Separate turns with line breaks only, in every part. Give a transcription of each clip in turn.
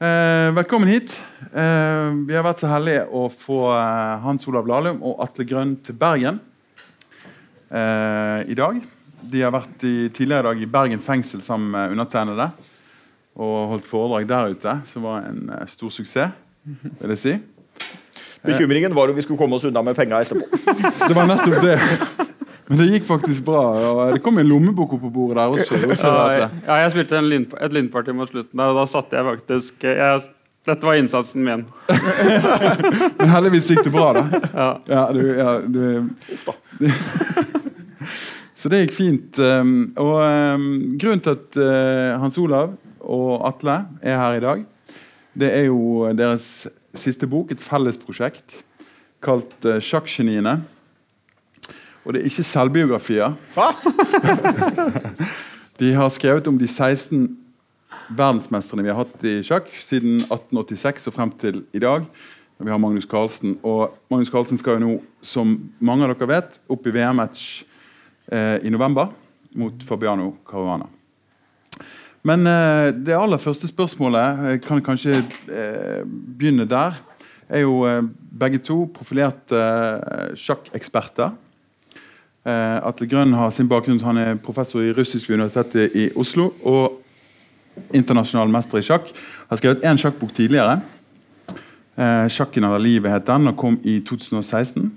Eh, velkommen hit. Eh, vi har vært så heldige å få eh, Hans Olav Lahlum og Atle Grønn til Bergen eh, i dag. De har vært i, tidligere i dag i Bergen fengsel sammen med undertegnede og holdt foredrag der ute, som var en eh, stor suksess, vil jeg si.
Bekymringen var om vi skulle komme oss unna med penga etterpå.
Det var nettopp det. Men det gikk faktisk bra. og Det kom en lommebok opp på bordet der også. også
Ja, jeg, ja, jeg spilte en lyn, et lynparty mot slutten der, og da satte jeg faktisk jeg, Dette var innsatsen min.
Men heldigvis gikk det bra, da.
Ja.
Ja, du, ja, du, Så det gikk fint. um, Og um, grunnen til at uh, Hans Olav og Atle er her i dag, det er jo deres siste bok, et fellesprosjekt kalt uh, 'Sjakkgeniene'. Og det er ikke selvbiografier. De har skrevet om de 16 verdensmestrene vi har hatt i sjakk siden 1886 og frem til i dag. når vi har Magnus Carlsen. Og Magnus Carlsen skal jo nå, som mange av dere vet, opp i VM-match eh, i november mot Fabiano Caruana. Men eh, det aller første spørsmålet jeg kan kanskje eh, begynne der. Er jo eh, begge to profilerte eh, sjakkeksperter. Eh, Atle Grønn har sin bakgrunn Han er professor i russisk ved Universitetet i Oslo og internasjonal mester i sjakk. Har skrevet én sjakkbok tidligere. Eh, 'Sjakken eller livet' het den, og kom i 2016.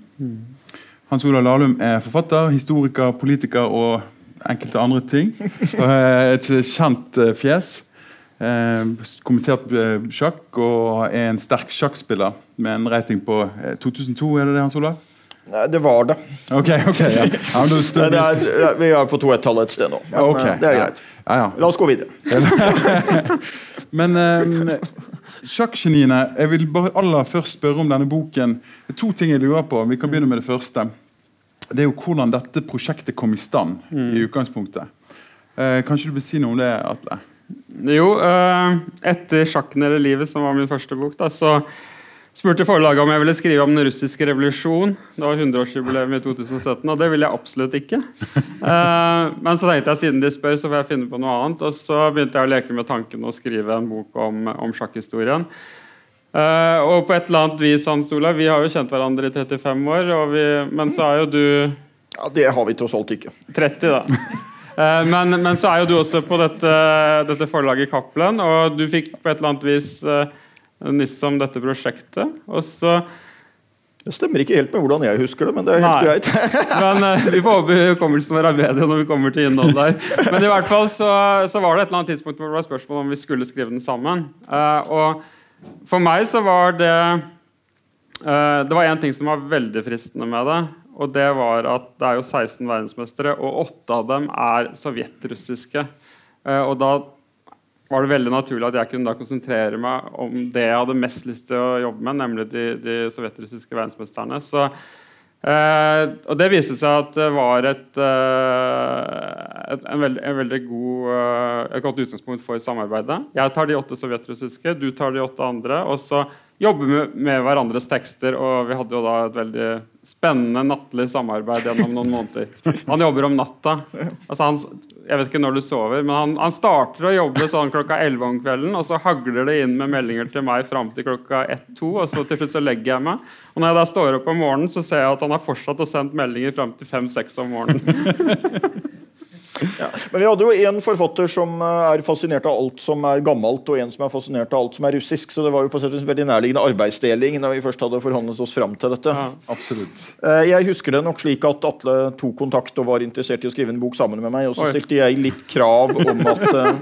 Hans Olav Lahlum er forfatter, historiker, politiker og enkelte andre ting. Er et kjent eh, fjes. Eh, kommentert eh, sjakk og er en sterk sjakkspiller med en rating på eh, 2002, er det det, Hans Olav?
Nei, det var det.
Ok, ok. Ja. Ja, men da
det er, vi er på to ett-tallet et sted nå. Men
Ok,
eh, det er greit.
Ja, ja.
La oss gå videre.
Men um, sjakkgeniene Jeg vil bare aller først spørre om denne boken. Det er to ting jeg lurer på. Vi kan begynne med det første. Det er jo hvordan dette prosjektet kom i stand. i utgangspunktet. Uh, kanskje du vil si noe om det, Atle?
Jo, uh, etter 'Sjakken eller livet', som var min første bok, da, så spurte forlaget om jeg ville skrive om den russiske revolusjon. Det var 100-årsjubileum i 2017, og det ville jeg absolutt ikke. Eh, men så tenkte jeg siden de spør, så får jeg finne på noe annet. Og så begynte jeg å leke med tanken å skrive en bok om, om sjakkhistorien. Eh, og på et eller annet vis, Hans Olav, vi har jo kjent hverandre i 35 år, og vi, men så er jo du
Ja, Det har vi tross alt ikke.
30, da. Eh, Men, men så er jo du også på dette, dette forlaget Cappelen, og du fikk på et eller annet vis nyss om dette prosjektet. Og så,
Det stemmer ikke helt med hvordan jeg husker det, men det er helt
Nei.
greit.
men uh, Vi får håpe hukommelsen vår er bedre når vi kommer til innhold der. Men i hvert fall så, så var det et eller annet tidspunkt hvor det var spørsmål om vi skulle skrive den sammen. Uh, og for meg så var det uh, Det var én ting som var veldig fristende med det. Og det var at det er jo 16 verdensmestere, og åtte av dem er sovjetrussiske. Og da var det veldig naturlig at jeg kunne da konsentrere meg om det jeg hadde mest lyst til å jobbe med, nemlig de, de sovjetrussiske verdensmesterne. Så, eh, og det viste seg at det var et, eh, et, en, veldig, en veldig god, eh, et godt utgangspunkt for samarbeidet. Jeg tar de åtte sovjetrussiske, du tar de åtte andre. og så jobbe med, med hverandres tekster. Og vi hadde jo da et veldig spennende nattlig samarbeid gjennom noen måneder. Han jobber om natta. Altså han, jeg vet ikke når du sover, men han, han starter å jobbe sånn klokka 11 om kvelden, og så hagler det inn med meldinger til meg fram til klokka 1-2, og så til slutt så legger jeg meg. Og når jeg da står opp om morgenen, så ser jeg at han har fortsatt å sendt meldinger fram til 5-6 om morgenen.
Men vi hadde jo en forfatter som eh, er fascinert av alt som er gammelt, og en som er fascinert av alt som er russisk, så det var jo på vis veldig nærliggende arbeidsdeling når vi først hadde forhandlet oss fram til dette.
Ja.
Absolutt.
Eh, Jeg husker det nok slik at Atle tok kontakt og var interessert i å skrive en bok sammen med meg, og så
Oi.
stilte jeg litt krav om at eh,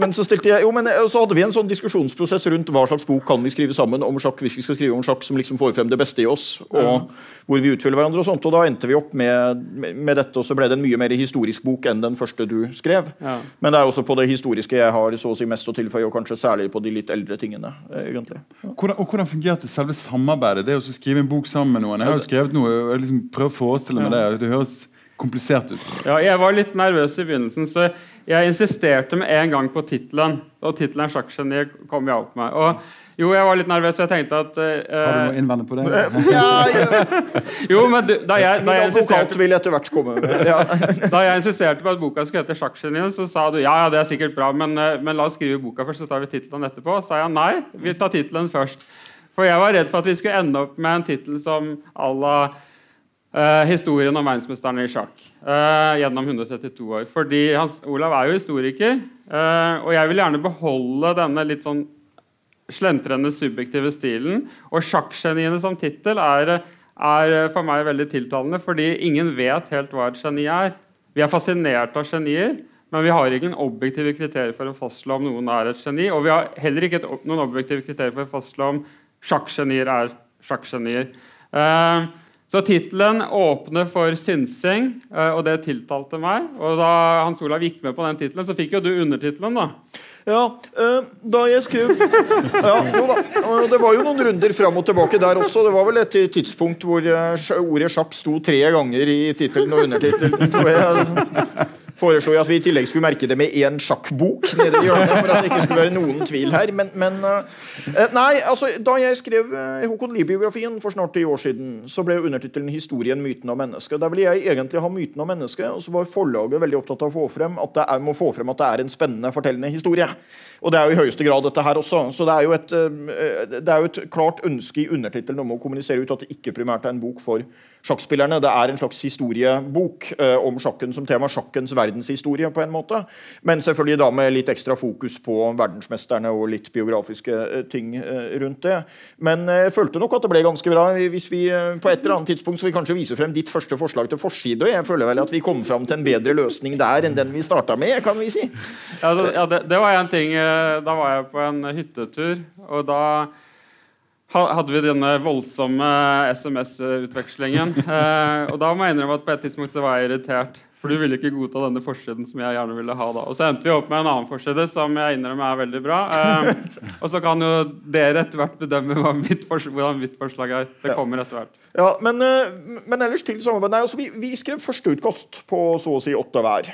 Men så stilte jeg Jo, men så hadde vi en sånn diskusjonsprosess rundt hva slags bok kan vi skrive sammen om sjakk hvis vi skal skrive om sjakk som liksom får frem det beste i oss, og hvor vi utfyller hverandre og sånt. Og da endte vi opp med, med, med dette, og så ble det en mye mer historisk bok enn den første du skrev.
Ja.
Men det er også på det historiske jeg har så å si mest å tilføye, og kanskje særlig på de litt eldre tingene. eh, egentlig.
Hvordan, og hvordan fungerte selve samarbeidet? Det å skrive en bok sammen med noen? Jeg har jo skrevet noe, og jeg liksom prøver å forestille meg det. Det høres komplisert ut.
Ja, jeg var litt nervøs i begynnelsen, så jeg insisterte med en gang på tittelen, og tittelen 'Sjakkgeniet' kom jeg opp med. Og jo, jeg var litt nervøs, for jeg tenkte at uh,
Har du noe innvendig på det?
Ja, ja.
Jo, men du, da jeg, da jeg insisterte
vil etter hvert komme ja.
Da jeg insisterte på at boka skulle hete 'Sjakkgeniet', så sa du ja, ja, det er sikkert bra, men, eh, men la oss skrive boka først, så tar vi tittelen etterpå. Så sa jeg nei, vi tar tittelen først. For jeg var redd for at vi skulle ende opp med en tittel som à la uh, 'Historien om verdensmesteren i sjakk' uh, gjennom 132 år. Fordi Hans Olav er jo historiker, eh, og jeg vil gjerne beholde denne litt sånn slentrende subjektive stilen. Og 'Sjakkgeniene' som tittel er, er for meg veldig tiltalende, fordi ingen vet helt hva et geni er. Vi er fascinert av genier, men vi har ingen objektive kriterier for å fastslå om noen er et geni. Og vi har heller ikke et, noen objektive kriterier for å fastslå om sjakkgenier er sjakkgenier. Uh, så tittelen åpner for synsing, eh, og det tiltalte meg. Og da Hans Olav gikk med på den tittelen, så fikk jo du undertittelen, da.
Ja, eh, da jeg skrev ja. Det var jo noen runder fram og tilbake der også. Det var vel et tidspunkt hvor eh, ordet sjakk sto tre ganger i tittelen og undertittelen. tror jeg. Foreslo jeg at vi i tillegg skulle merke det med én sjakkbok nede i hjørnet. for at det ikke skulle være noen tvil her. Men, men eh, Nei, altså, da jeg skrev eh, Håkon Lie-biografien for snart ti år siden, så ble undertittelen 'Historien, myten av mennesket'. Der ville jeg egentlig ha myten om mennesket, og så var forlaget veldig opptatt av å få frem at det er, må få frem at det er en spennende, fortellende historie. Og det er jo i høyeste grad dette her også. Så det er jo et, eh, det er jo et klart ønske i undertittelen om å kommunisere ut at det ikke primært er en bok for sjakkspillerne. Det er en slags historiebok eh, om sjakken som tema. Sjakkens verdenshistorie, på en måte. Men selvfølgelig da med litt ekstra fokus på verdensmesterne og litt biografiske eh, ting eh, rundt det. Men eh, jeg følte nok at det ble ganske bra. Hvis vi eh, på et eller annet tidspunkt skal vi kanskje vise frem ditt første forslag til forside. Og jeg føler vel at vi kom fram til en bedre løsning der enn den vi starta med, kan vi si.
Ja, det, ja, det, det var en ting Da var jeg på en hyttetur, og da hadde vi denne voldsomme SMS-utvekslingen. Eh, og da må jeg innrømme at på et tidspunkt så var jeg irritert. For du ville ikke godta denne forsiden som jeg gjerne ville ha da. Og så endte vi opp med en annen forside som jeg innrømmer er veldig bra. Eh, og så kan jo dere etter hvert bedømme mitt hvordan mitt forslag er. Det kommer etter hvert.
Ja, men, eh, men ellers til samarbeid. Nei, altså vi, vi skrev førsteutkast på så å si åtte hver.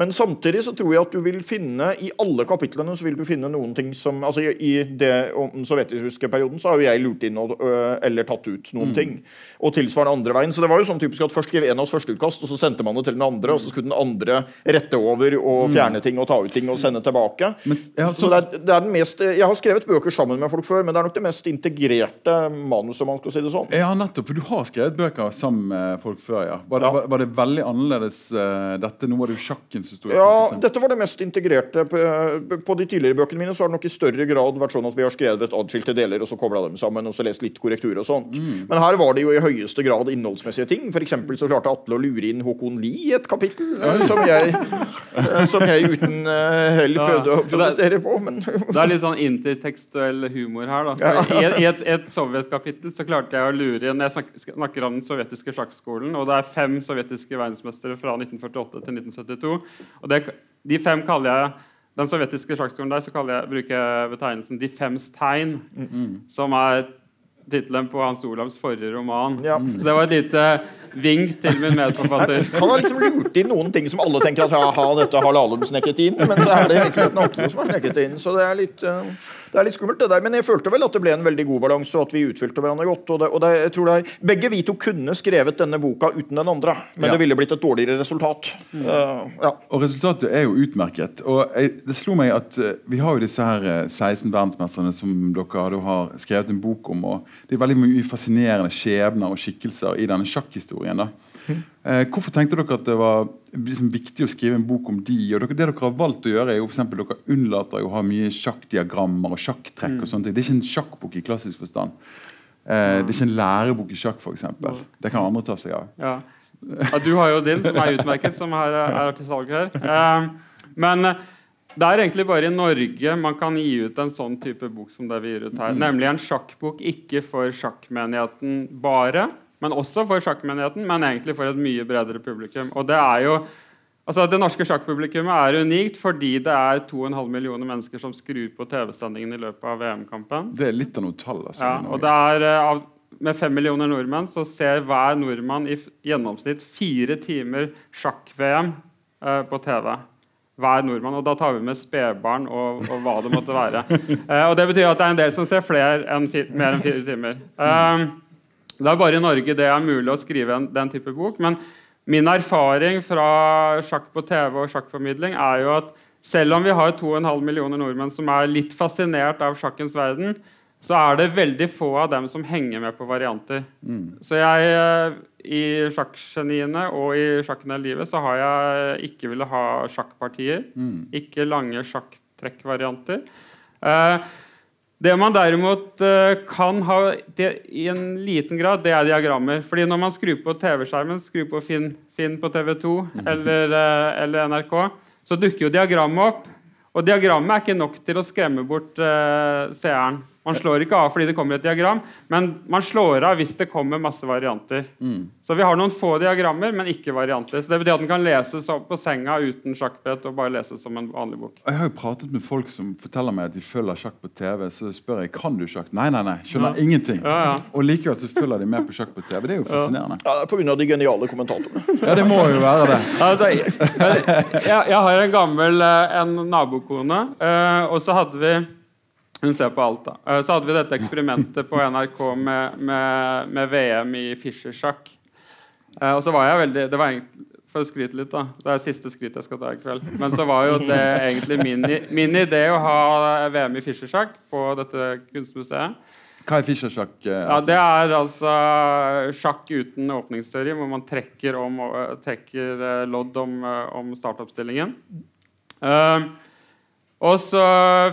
Men samtidig så tror jeg at du vil finne i alle kapitlene så vil du finne noen ting som altså I, det om den sovjetiske perioden så har jo jeg lurt inn og, ø, eller tatt ut noen ting. Og tilsvarende andre veien. Så det var jo sånn typisk at først skrev en av oss første utkast, og så sendte man det til den andre, og så skulle den andre rette over og fjerne ting og ta ut ting og sende tilbake.
Men, ja,
Så
så,
det er, det er den mest, Jeg har skrevet bøker sammen med folk før, men det er nok det mest integrerte manuset, om man skal si det sånn.
ja, nettopp. For du har skrevet bøker sammen med folk før, ja. Var det,
Ja.
var, var det veldig annerledes uh, dette? Nå var det jo sjakkens historie.
Ja, dette var det mest integrerte. På, på de tidligere bøkene mine så har det nok i større grad vært sånn at vi har skrevet adskilte deler og så kobla dem sammen og så lest litt korrektur og sånt. Men her var det jo i høyeste grad innholdsmessige ting. For så klarte Atle å lure inn Håkon Lie i et kapittel eh, som jeg, eh, som jeg uten eh, hell prøvde å protestere på. Men
Det er litt sånn intertekstuell humor her. da I, et, et, et sovjetkapittel så klarte jeg å lure inn Jeg snakker om den sovjetiske sjakkskolen, og det er fem sovjetiske verdensmestere fra 1948 til 1972. Og det, de fem kaller jeg den sovjetiske sjakkskolen der så jeg, bruker jeg betegnelsen 'De fems tegn', som er tittelen på Hans Olavs forrige roman.
Ja.
Så det var et lite vink til min medforfatter.
han har liksom lurt inn noen ting som alle tenker at ha, dette har Lahlum snekket inn. Men så er det egentlig noen som har snekket inn. Så det er litt eh, det er litt skummelt, det der. Men jeg følte vel at det ble en veldig god balanse, og at vi utfylte hverandre godt. Og det, og det, jeg tror det er, begge vi to kunne skrevet denne boka uten den andre, men
Ja.
det ville blitt et dårligere resultat. Eh, ja.
Og resultatet er jo utmerket. Og jeg, det slo meg at eh, vi har jo disse her eh, 16 verdensmesterne som dere har skrevet en bok om. og Det er veldig mye fascinerende skjebner og skikkelser i denne sjakkhistorien. da. Eh, hvorfor tenkte dere at det var liksom viktig å skrive en bok om de? og dere, Det dere har valgt å gjøre, er jo for eksempel, dere unnlater å ha mye sjakkdiagrammer og sjakktrekk. og sånne ting. Det er ikke en sjakkbok i klassisk forstand. Eh, det er ikke en lærebok i sjakk, f.eks. Det kan andre ta seg av.
Ja. ja, Du har jo din, som er utmerket, som er, er til salg her. Eh, men eh, det er egentlig bare i Norge man kan gi ut en sånn type bok som det vi gir ut her. Nemlig en sjakkbok ikke for sjakkmenigheten bare, men også for sjakkmenigheten, men egentlig for et mye bredere publikum. Og det er jo Altså, Det norske sjakkpublikummet er unikt fordi det er 2,5 millioner mennesker som skrur på TV-sendingen i løpet av VM-kampen.
Det er litt av noen tall. altså.
Ja, og det er eh, av, Med fem millioner nordmenn så ser hver nordmann i gjennomsnitt fire timer sjakk-VM eh, på TV hver nordmann. Og da tar vi med spedbarn og, og, hva det måtte være. Eh, og Det betyr at det er en del som ser flere enn mer enn fire timer. Eh, det er bare i Norge det er mulig å skrive en, den type bok. Men min erfaring fra sjakk på TV og sjakkformidling er jo at selv om vi har 2,5 millioner nordmenn som er litt fascinert av sjakkens verden, så er det veldig få av dem som henger med på varianter. Mm. Så jeg, eh, i sjakkgeniene og i sjakken i livet så har jeg ikke ville ha sjakkpartier. Mm. Ikke lange sjakktrekkvarianter. Uh, det man derimot uh, kan ha det, i en liten grad, det er diagrammer. Fordi når man skrur på TV-skjermen, skrur på Finn, Finn på TV2 mm. eller, uh, eller NRK, så dukker jo diagrammet opp. Og diagrammet er ikke nok til å skremme bort seeren. Man slår ikke av fordi det kommer et diagram, men man slår av hvis det kommer masse varianter. Mm. Så vi har noen få diagrammer, men ikke varianter. Så Det betyr at den kan leses på senga uten sjakkbrett og bare leses som en vanlig bok.
Jeg har jo pratet med folk som forteller meg at de følger sjakk på TV. Så spør jeg kan du sjakk. Nei, nei, nei. Skjønner ja. ingenting. Ja, ja. Og likevel så følger de med på sjakk på TV. Det er jo fascinerende.
Ja, Pga. de geniale kommentatorene.
ja, det må jo være det.
Altså, jeg, jeg, har en gammel eh, en nabokone, eh, og så hadde vi hun ser på alt, da. Eh, så hadde vi dette eksperimentet på NRK med, med, med VM i Fischer-sjakk. Eh, og så var jeg veldig Det var egentlig for å skryte litt, da. Det er siste skryt jeg skal ta i kveld. Men så var jo det egentlig min, min idé å ha VM i Fischer-sjakk på dette kunstmuseet.
Hva er Fischer-sjakk?
Eh, ja, det er altså sjakk uten åpningsteori, hvor man trekker, om, trekker lodd om, om startoppstillingen. Uh, og så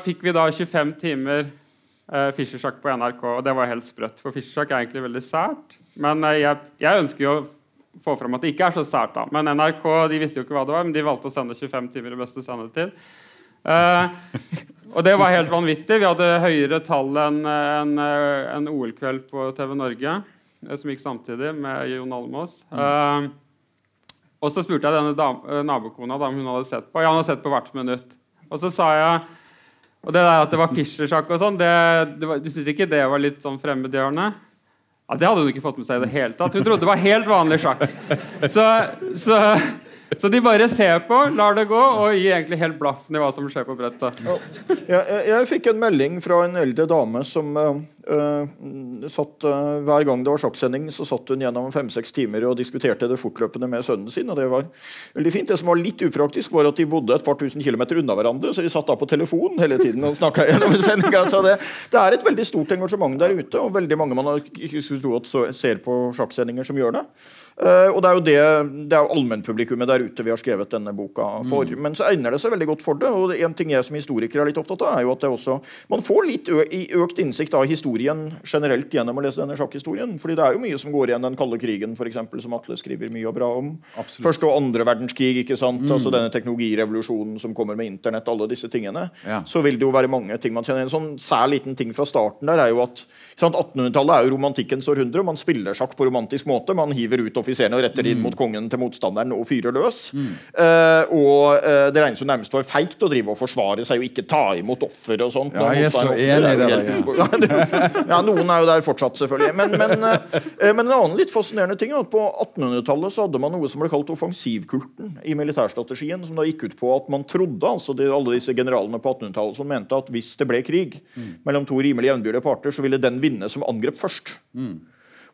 fikk vi da 25 timer eh, Fischer-sjakk på NRK, og det var helt sprøtt. For Fischer-sjakk er egentlig veldig sært. Men eh, jeg, jeg, ønsker jo å få fram at det ikke er så sært. da. Men NRK de visste jo ikke hva det var, men de valgte å sende 25 timer i beste sendetid. Eh, og det var helt vanvittig. Vi hadde høyere tall enn en, en OL-kveld på TV Norge, eh, som gikk samtidig med Jon Almaas. Mm. Eh, og så spurte jeg denne nabokona om hun hadde sett på. Ja, hun hadde sett på hvert minutt. Og så sa jeg Og det der at det var Fischer-sjakk og sånn, du syns ikke det var litt sånn fremmedgjørende? Ja, Det hadde hun ikke fått med seg i det hele tatt. Hun trodde det var helt vanlig sjakk. Så, så så de bare ser på, lar det gå og gir egentlig helt blaffen i hva som skjer på brettet.
Jeg, jeg, jeg, fikk en melding fra en eldre dame som uh, satt uh, Hver gang det var sjakksending, så satt hun gjennom fem-seks timer og diskuterte det fortløpende med sønnen sin. og Det var veldig fint. Det som var litt upraktisk, var at de bodde et par tusen kilometer unna hverandre, så de satt da på telefonen hele tiden og snakka gjennom sendinga. Så det, det, er et veldig stort engasjement der ute, og veldig mange man ikke skulle tro at ser på sjakksendinger som gjør det. Uh, og Det er jo det, det er allmennpublikummet der ute vi har skrevet denne boka for. Mm. Men så egner det seg veldig godt for det. og En ting jeg som historiker er litt opptatt av, er jo at det også, man får litt økt innsikt av historien generelt gjennom å lese denne sjakkhistorien. fordi det er jo mye som går igjen den kalde krigen, eksempel, som Atle skriver mye og bra om. Absolutt. Første og andre verdenskrig, ikke sant? Mm. altså denne teknologirevolusjonen som kommer med internett, alle disse tingene. Ja. Så vil det jo være mange ting man kjenner igjen. Sånn sær liten ting fra starten der er jo at 1800-tallet er jo romantikkens århundre. Man spiller sjakk på romantisk måte. Man hiver ut offiserene og retter inn mm. mot kongen til motstanderen og fyrer løs. Mm. Eh, og eh, det regnes jo nærmest for feigt å drive og forsvare seg og ikke ta imot offer og sånt.
Ja, jeg er så enig i det.
Ja. noen er jo der fortsatt, selvfølgelig. Men, men, eh, men en annen litt fascinerende ting er at på 1800-tallet så hadde man noe som ble kalt offensivkulten i militærstrategien, som da gikk ut på at man trodde, altså de, alle disse generalene på 1800-tallet som mente at hvis det ble krig mm. mellom to rimelig jevnbyrdige parter, så ville den vinne som angrep først. Mm.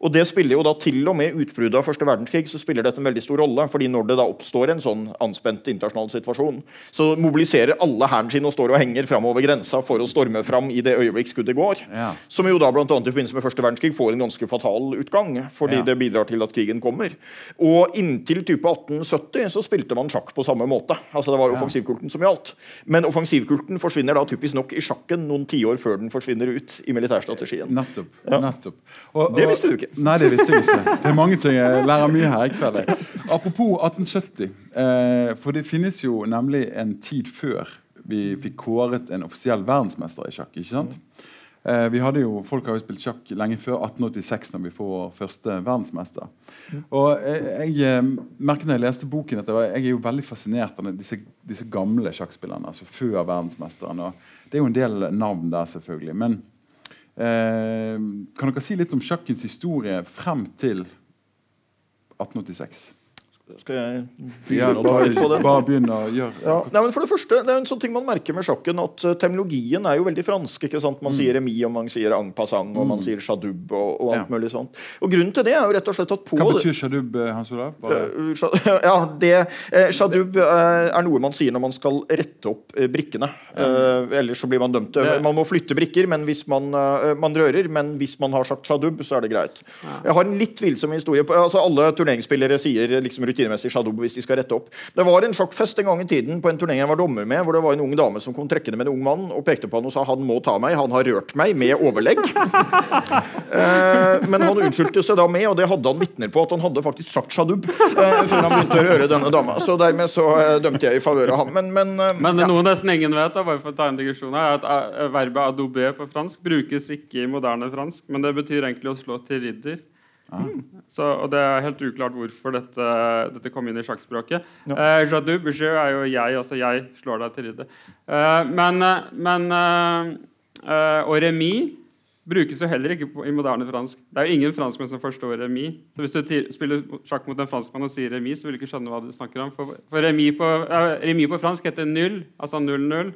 Og det spiller jo da Til og med utbruddet av første verdenskrig så spiller dette en veldig stor rolle. fordi når det da oppstår en sånn anspent internasjonal situasjon, så mobiliserer alle hæren sin og står og henger framover grensa for å storme fram i det øyeblikk skuddet går. Ja. Som jo da blant annet i forbindelse med første verdenskrig får en ganske fatal utgang. Fordi ja. det bidrar til at krigen kommer. Og inntil type 1870 så spilte man sjakk på samme måte. Altså Det var offensivkulten som gjaldt. Men offensivkulten forsvinner da typisk nok i sjakken noen tiår før den forsvinner ut i militærstrategien.
Nettopp. Nettopp.
Og, og, det visste du ikke.
Nei, det visste jeg ikke. Det er mange ting jeg lærer mye her i kveld. Apropos 1870. Eh, for det finnes jo nemlig en tid før vi fikk kåret en offisiell verdensmester i sjakk. ikke sant? Eh, vi hadde jo, Folk har jo spilt sjakk lenge før 1886, når vi får første verdensmester. Og jeg, Jeg eh, merket når jeg leste boken at jeg er jo veldig fascinert av disse, disse gamle sjakkspillerne. altså før verdensmesteren. og Det er jo en del navn der, selvfølgelig. men kan dere si litt om sjakkens historie frem til 1886?
Skal jeg
Ja,
begynne å ta litt på
bare,
den?
bare begynne å gjøre
Ja. Nei, men for Det første, det er en sånn ting man merker med sjakken, at uh, terminologien er jo veldig fransk. ikke sant? Man sier remis, og man sier en passant, og man sier chadub og, og alt
Ja.
mulig sånt. Og Grunnen til det er jo rett og slett at på
Hva betyr shadub, eh, Hans Olav? Bare,
Uh, Ja, det Chadub eh, er noe man sier når man skal rette opp eh, brikkene. Eh, ellers så blir man dømt.
Det-
Man må flytte brikker, men hvis man, eh, man rører. Men hvis man har sagt chadub, så er det greit. Jeg har en litt tvilsom historie. På, altså Alle turneringsspillere sier liksom rutinemessig sjadob hvis de skal rette opp. Det var en sjakkfest en gang i tiden på en turné jeg var dommer med, hvor det var en ung dame som kom trekkende med en ung mann og pekte på han og sa han må ta meg, han har rørt meg med overlegg. Eh, men han unnskyldte seg da med, og det hadde han vitner på, at han hadde faktisk sagt sjadob eh, før han begynte å røre denne dama. Så dermed så eh, dømte jeg i favør av ham. Men, men, eh,
Men
ja.
noe nesten ingen vet, da, bare for å ta en digresjon her, er at eh, verbet adobe på fransk brukes ikke i moderne fransk, men det betyr egentlig å slå til ridder. Så, og Det er helt uklart hvorfor dette, dette kom inn i sjakkspråket. Eh, Jadub, je er jo jeg, altså jeg slår deg til ridde. Eh, men eh, men eh, eh, og remis brukes jo heller ikke på, i moderne fransk. Det er jo ingen franskmenn som forstår remis. Så Hvis du spiller sjakk mot en franskmann og sier remis, så vil du ikke skjønne hva du snakker om. For, for remis, på, eh, remis på fransk heter null, altså 0-0.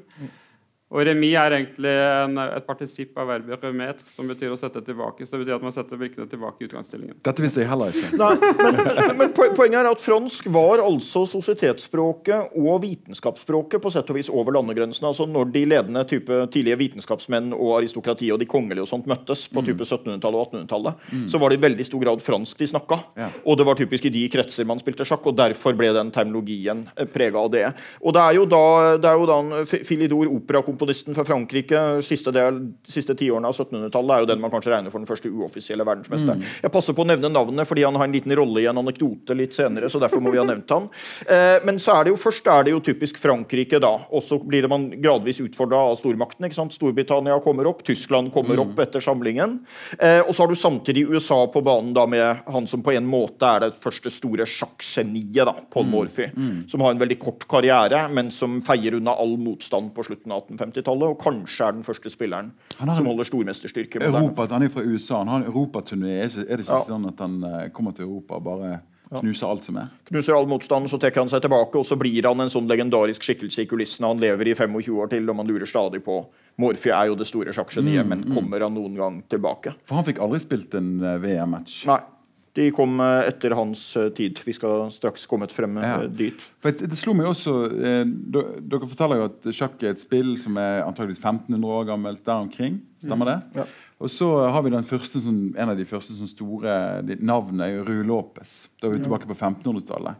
Og remis er egentlig en, et partisipp av verbet remet, som betyr å sette tilbake. Så det betyr at man setter brikkene tilbake i utgangsstillingen.
Dette visste jeg heller ikke.
Nei, men, men po- poenget er at fransk var altså sosietetsspråket og vitenskapsspråket på sett og vis over landegrensene. Altså Når de ledende type tidlige vitenskapsmenn og aristokratiet og de kongelige og sånt møttes på type 1700-tallet og 1800-tallet, så var det i veldig stor grad fransk de snakka.
Ja.
Og det var typisk i de kretser man spilte sjakk, og derfor ble den terminologien prega av det. Og det er jo da, det er jo da en F- Philidor, operakomponisten fra Frankrike, siste, del, siste tiårene av 1700-tallet, er jo den man kanskje regner for den første uoffisielle verdensmesteren. Jeg passer på å nevne navnet fordi han har en liten rolle i en anekdote litt senere, så derfor må vi ha nevnt han. Eh, men så er det jo først er det jo typisk Frankrike, da. Og så blir det man gradvis utfordra av stormaktene. ikke sant? Storbritannia kommer opp, Tyskland kommer opp etter samlingen. Eh, og så har du samtidig USA på banen da med han som på en måte er det første store sjakkgeniet, Paul Morphy. Som har en veldig kort karriere, men som feier unna all motstand på slutten av 1850-tallet. Og kanskje er den første spilleren
Han har
som holder stormesterstyrke.
Europa, han er fra USA. Han har en europaturné. Er, det ikke
Ja.
sånn at han eh, kommer til Europa og bare knuser alt som er?
knuser all motstand, så trekker han seg tilbake, og så blir han en sånn legendarisk skikkelse i kulissene. Han lever i 25 år til, og man lurer stadig på Morphy er jo det store sjakkgeniet, men kommer han noen gang tilbake?
For han fikk aldri spilt en eh, VM-match.
Nei. De kom eh, etter hans eh, tid. Vi skal straks komme frem eh,
Ja.
dit.
Det, slo meg også Dere forteller jo at sjakk er et spill som er antageligvis 1500 år gammelt der omkring. Stemmer det?
Ja.
Og så har vi den første, en av de første store er Rue Lopez. Da er vi tilbake på 1500-tallet.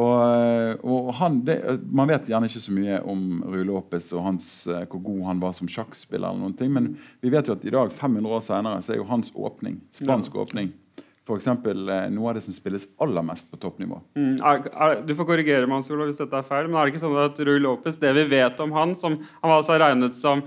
Og, og han, det, Man vet gjerne ikke så mye om Rue Lopez og hans, hvor god han var som sjakkspiller, eller noen ting, men vi vet jo at i dag, 500 år senere, så er jo hans åpning, spansk åpning, for eksempel, eh, noe av det som spilles aller mest på toppnivå.
Mm, er, er, du får korrigere meg hvis dette er feil, men er det ikke sånn at Rui Lopez, det vi vet om han, som han var altså regnet som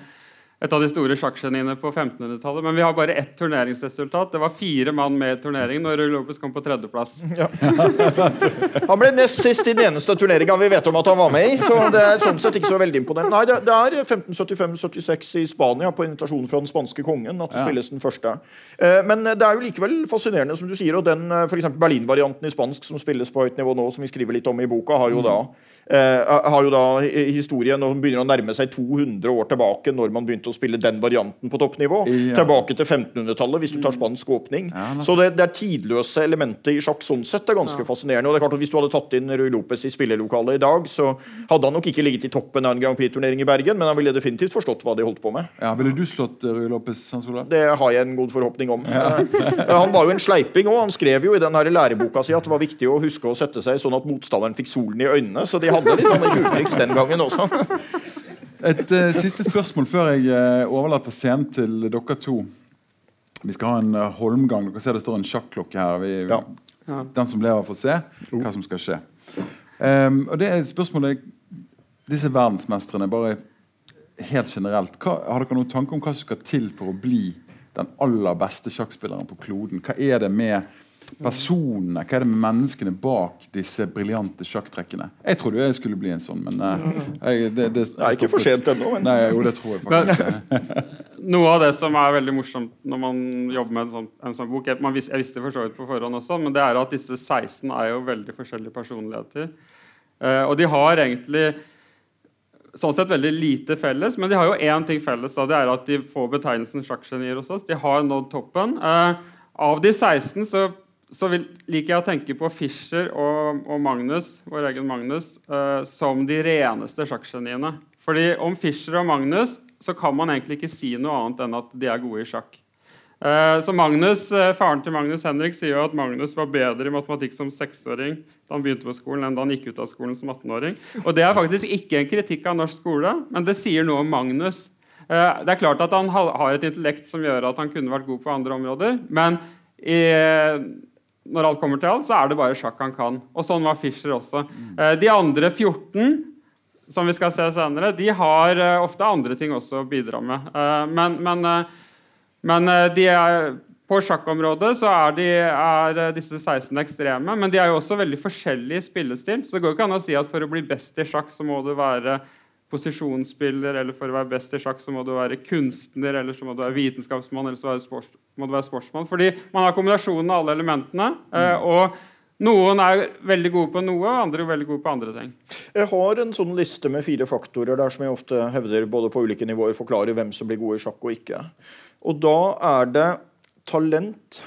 et av de store sjakkgeniene på 1500-tallet, men vi har bare ett turneringsresultat. Det var fire mann med i turneringen, og Lopez kom på tredjeplass.
Han ble nest sist i den eneste turneringa vi vet om at han var med i. Så det er sånn sett ikke så veldig imponerende. Nei, det, det er 1575-76 i Spania på invitasjon fra den spanske kongen at det spilles den første. Eh, Men det er jo likevel fascinerende, som du sier. Og den eh, Berlin-varianten i spansk som spilles på høyt nivå nå, som vi skriver litt om i boka, har jo da eh, har jo da hi- historien og begynner å nærme seg 200 år tilbake, når man begynte å spille den varianten på toppnivå.
Ja.
Tilbake til 1500-tallet, hvis du tar spansk åpning.
Ja.
Så det, det er tidløse elementer i sjakk sånn sett er ganske fascinerende. Og det er klart at Hvis du hadde tatt inn Rui Lopez i spillelokalet i dag, så hadde han nok ikke ligget i toppen av en Grand Prix-turnering i Bergen, men han ville definitivt forstått hva de holdt på med.
Ja, Ville du slått uh, Rui Lopez, Hans Olav?
Det har jeg en god forhåpning om. Eh, Han var jo en sleiping òg. Han skrev jo i den her læreboka si at det var viktig å huske å sette seg sånn at motstanderen fikk solen i øynene, så de hadde litt sånne tjuvtriks den gangen også.
Et uh, siste spørsmål før jeg uh, overlater scenen til dere to. Vi skal ha en uh, holmgang. Dere ser det står en sjakklokke her. Vi,
Ja.
Den som lever, får se hva som skal skje. Um, og det er spørsmålet Disse verdensmestrene, bare helt generelt, hva, har dere noen tanke om hva som skal til for å bli den aller beste sjakkspilleren på kloden? Hva er det med personene, hva er det med menneskene bak disse briljante sjakktrekkene? Jeg trodde jeg skulle bli en sånn, men eh, jeg, det, det,
er ikke for sent ennå. Men...
Nei, jo, det tror jeg faktisk.
noe av det som er veldig morsomt når man jobber med en sånn, en sånn bok jeg, vis, jeg, visste for så vidt på forhånd også, men det er at disse 16 er jo veldig forskjellige personligheter. Uh, og de har egentlig sånn sett veldig lite felles, men de har jo én ting felles. da, Det er at de får betegnelsen sjakkgenier hos oss. De har nådd toppen. Uh, av de 16 så, så vil, liker jeg å tenke på Fischer og, og Magnus, vår egen Magnus uh, som de reneste sjakkgeniene. Fordi om Fischer og Magnus så kan man egentlig ikke si noe annet enn at de er gode i sjakk. Eh, så Magnus, eh, Faren til Magnus Henrik sier jo at Magnus var bedre i matematikk som seksåring da han begynte på skolen, enn da han gikk ut av skolen som 18-åring. Og Det er faktisk ikke en kritikk av norsk skole, men det sier noe om Magnus. Det er klart at Han har et intellekt som gjør at han kunne vært god på andre områder, men i, når alt kommer til alt, så er det bare sjakk han kan. Og sånn var Fischer også. De andre 14 som vi skal se senere, de har uh, ofte andre ting også å bidra med. Uh, men, men, men er, på sjakkområdet så er, de, er, disse 16 ekstreme, men de er jo også veldig forskjellige spillestil. Så det går ikke an å si at for å bli best i sjakk så må du være posisjonsspiller, eller for å være best i sjakk så må du være kunstner, eller så må du være vitenskapsmann, eller så må du være sportsmann. Fordi man har kombinasjonen av alle elementene. Mm. og noen er veldig gode på noe, andre er veldig gode på andre ting.
Jeg har en sånn liste med fire faktorer der som jeg ofte hevder både på ulike nivåer forklarer hvem som blir gode i sjakk og ikke. Og da er det talent,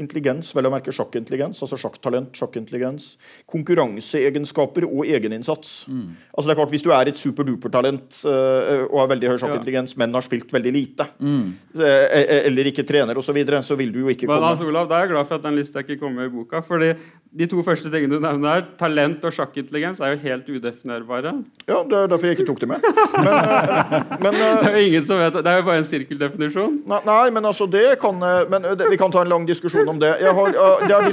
intelligens, vel å merke sjakkintelligens, altså sjakktalent, sjakkintelligens, konkurranseegenskaper og egeninnsats. Mm. Altså det er klart, Hvis du er et superdupertalent uh, og har veldig høy sjakkintelligens, ja. men har spilt veldig lite, mm. uh, eller ikke trener osv., så, videre, så vil du jo ikke
men,
komme
altså, Olav, Da er jeg glad for at den lista ikke kommer i boka. fordi de to første tingene du nevner her, talent og sjakkintelligens, er jo helt udefinerbare.
Ja, det er derfor jeg ikke tok det med. Men, eh,
men, eh, det er jo ingen som vet Det er jo bare en sirkeldefinisjon.
Nei, nei men altså det kan eh, Men det, vi kan ta en lang diskusjon om det. Jeg har, det, er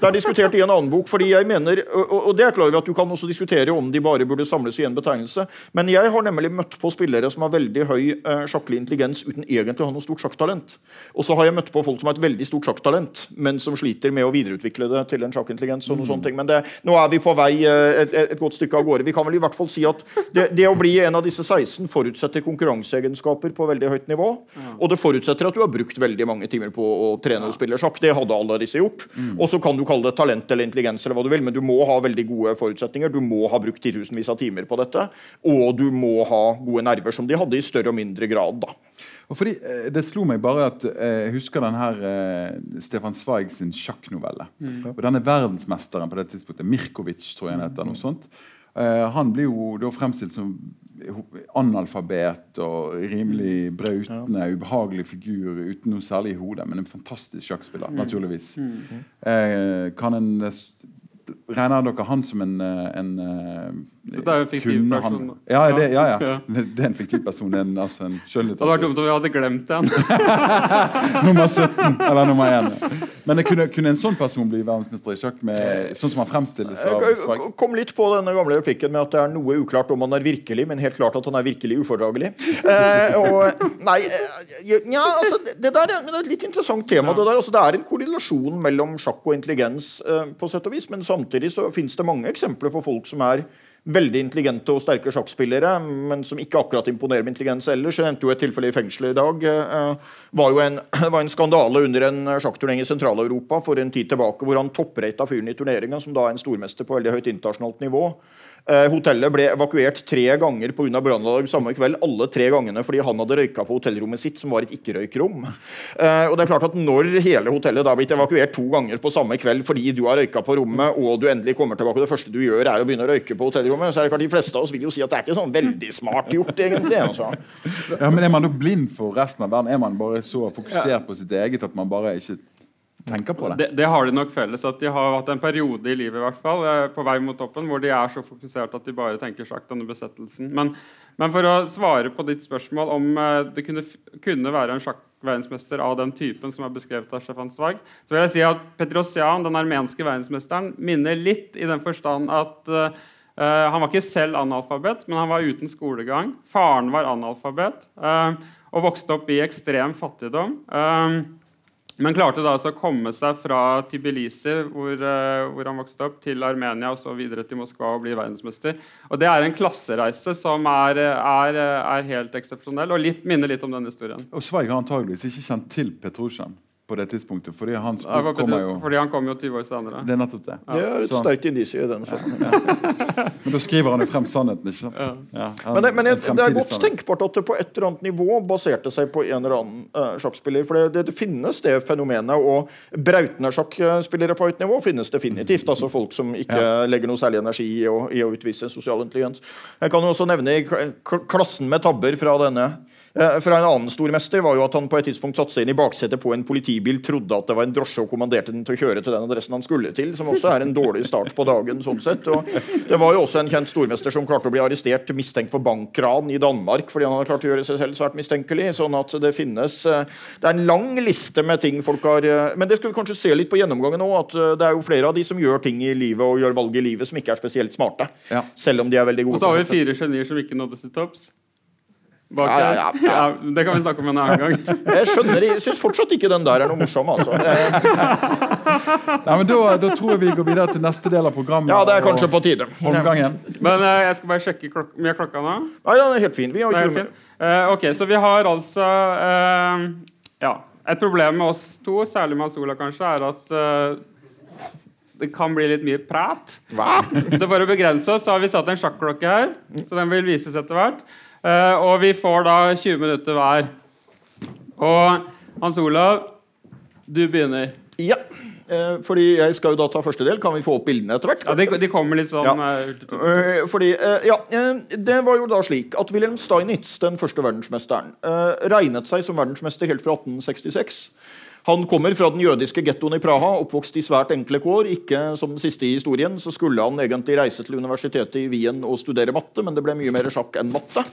det er diskutert i en annen bok, fordi jeg mener og, og det er klar at du kan også diskutere om de bare burde samles i en betegnelse, men jeg har nemlig møtt på spillere som har veldig høy uh, sjakklig intelligens uten egentlig å ha noe stort sjakktalent. Og så har jeg møtt på folk som har et veldig stort sjakktalent, men som sliter med å videreutvikle det til en sjakkintelligens. og noen mm. sånne ting, Men det, nå er vi på vei eh, et, et, godt stykke av gårde. Vi kan vel i hvert fall si at det, det å bli en av disse 16 forutsetter konkurranseegenskaper på veldig høyt nivå. Ja. Og det forutsetter at du har brukt veldig mange timer på å trene og spille. Det hadde alle disse gjort. Mm. Og så kan du kalle det talent eller intelligens, eller hva du vil, men du må ha veldig gode forutsetninger. Du må ha brukt titusenvis av timer på dette, og du må ha gode nerver, som de hadde i større og mindre grad. da.
Og fordi eh, Det slo meg bare at eh, jeg husker den her eh, Stefan Zweig sin sjakknovelle. Mm. Og denne verdensmesteren på det tidspunktet, Mirkovic, tror jeg han heter. noe sånt. han blir jo da fremstilt som analfabet og rimelig brautende, ubehagelig figur uten noe særlig i hodet, men en fantastisk sjakkspiller, mm. naturligvis. Mm. kan en Regner dere han som en, en
det er jo en fiktiv person.
Ja, det, ja, ja. det er en fiktiv person. En, altså en
det hadde vært dumt om vi hadde glemt den.
nummer 17 eller nummer 1. Men kunne, kunne, en sånn person bli verdensmester i sjakk med, sånn som han fremstilles av Svag?
Kom litt på denne gamle replikken med at det er noe uklart om han er virkelig, men helt klart at han er virkelig ufordragelig. Eh, og, nei, eh, ja, altså, det der er, et litt interessant tema. Det, der, altså, det er en korrelasjon mellom sjakk og intelligens, eh, på sett og vis, men samtidig så finnes det mange eksempler på folk som er veldig intelligente og sterke sjakkspillere, men som ikke akkurat imponerer med intelligens ellers. Jeg endte jo et tilfelle i fengselet i dag. Det eh, var jo en, var en skandale under en sjakkturnering i Sentral-Europa for en tid tilbake, hvor han topprata fyren i turneringa, som da er en stormester på veldig høyt internasjonalt nivå. Eh, hotellet ble evakuert tre ganger pga. brannalarm samme kveld. Alle tre gangene fordi han hadde røyka på hotellrommet sitt, som var et ikke-røykrom. Eh, og det er klart at Når hele hotellet da har blitt evakuert to ganger på samme kveld fordi du har røyka på rommet, og du endelig kommer tilbake, og det første du gjør, er å begynne å røyke på hotellrommet, så er det klart de fleste av oss vil jo si at det er ikke sånn veldig smart gjort, egentlig. Altså.
Ja, Men er man da blind for resten av verden? Er man bare så fokusert på sitt eget at man bare ikke tenker på det.
det. det. har de nok felles. at De har hatt en periode i livet i hvert fall, eh, på vei mot toppen hvor de er så fokusert at de bare tenker sjakk denne besettelsen. Men, men, for å svare på ditt spørsmål om uh, det kunne, kunne, være en sjakkverdensmester av den typen som er beskrevet av Stefan Zweig, så vil jeg si at Petrosian, den armenske verdensmesteren, minner litt i den forstand at uh, han var ikke selv analfabet, men han var uten skolegang. Faren var analfabet uh, og vokste opp i ekstrem fattigdom. Uh, Men klarte da altså å komme seg fra Tbilisi, hvor, uh, hvor, han vokste opp, til Armenia og så videre til Moskva og bli verdensmester. Og Det er en klassereise som er, er, er helt eksepsjonell, og litt, minner litt om den historien.
Og Sveig har antageligvis ikke kjent til Petrosjan på det tidspunktet. Fordi, hans
ja, kommer jo, fordi han kom jo 20 år senere.
Det er nettopp det.
Ja. Det er et sterkt indis i den
ja. Men da skriver han jo frem sannheten, ikke sant?
Han, men, det, men jeg, det, er godt tenkbart at det på et eller annet nivå baserte seg på en eller annen uh, sjakkspiller. For det, det, finnes det fenomenet, og brautende sjakkspillere på høyt nivå finnes definitivt. Altså folk som ikke legger noe særlig energi i å, i å utvise sosial intelligens. Jeg kan jo også nevne klassen med tabber fra denne Eh, fra en annen stormester var jo at han på et tidspunkt satte seg inn i baksetet på en politibil, trodde at det var en drosje og kommanderte den til å kjøre til den adressen han skulle til, som også er en dårlig start på dagen. sånn sett. Og det var jo også en kjent stormester som klarte å bli arrestert mistenkt for bankran i Danmark fordi han hadde klart å gjøre seg selv svært mistenkelig. sånn at det finnes eh, Det er en lang liste med ting folk har eh, Men det skal vi kanskje se litt på gjennomgangen òg, at det er jo flere av de som gjør ting i livet og gjør valg i livet som ikke er spesielt smarte. Ja. Selv om de er veldig gode.
Og så har vi fire genier som ikke nådde til topps. Ja, ja, ja, det kan vi snakke om en annen gang.
jeg skjønner, jeg syns fortsatt ikke den der er noe morsom. Altså.
Nei, men da, da, tror jeg vi går videre til neste del av programmet.
Ja, det er kanskje på tide.
Men uh, jeg skal bare sjekke klok mye klokka nå.
Nei, den er helt fin. Vi har
ikke fin. Uh, ok, Så vi har altså uh, Ja. Et problem med oss to, særlig med Sola kanskje, er at det kan bli litt mye prat.
Hva?
Så for å begrense oss, så har vi satt en sjakklokke her. Så den vil vises etter hvert. Uh, og vi får da 20 minutter hver. Og Hans Olav, du begynner.
Ja. Uh, fordi jeg skal jo da ta første del. Kan vi få opp bildene etter hvert?
Ja, de, de, kommer litt sånn ja.
uh, fordi, ja, Det var jo da slik at Wilhelm Steinitz, den første verdensmesteren, regnet seg som verdensmester helt fra 1866. Han kommer fra den jødiske gettoen i Praha, oppvokst i svært enkle kår. Ikke som den siste i historien, så skulle han egentlig reise til universitetet i Wien og studere matte, men det ble mye mer sjakk enn matte.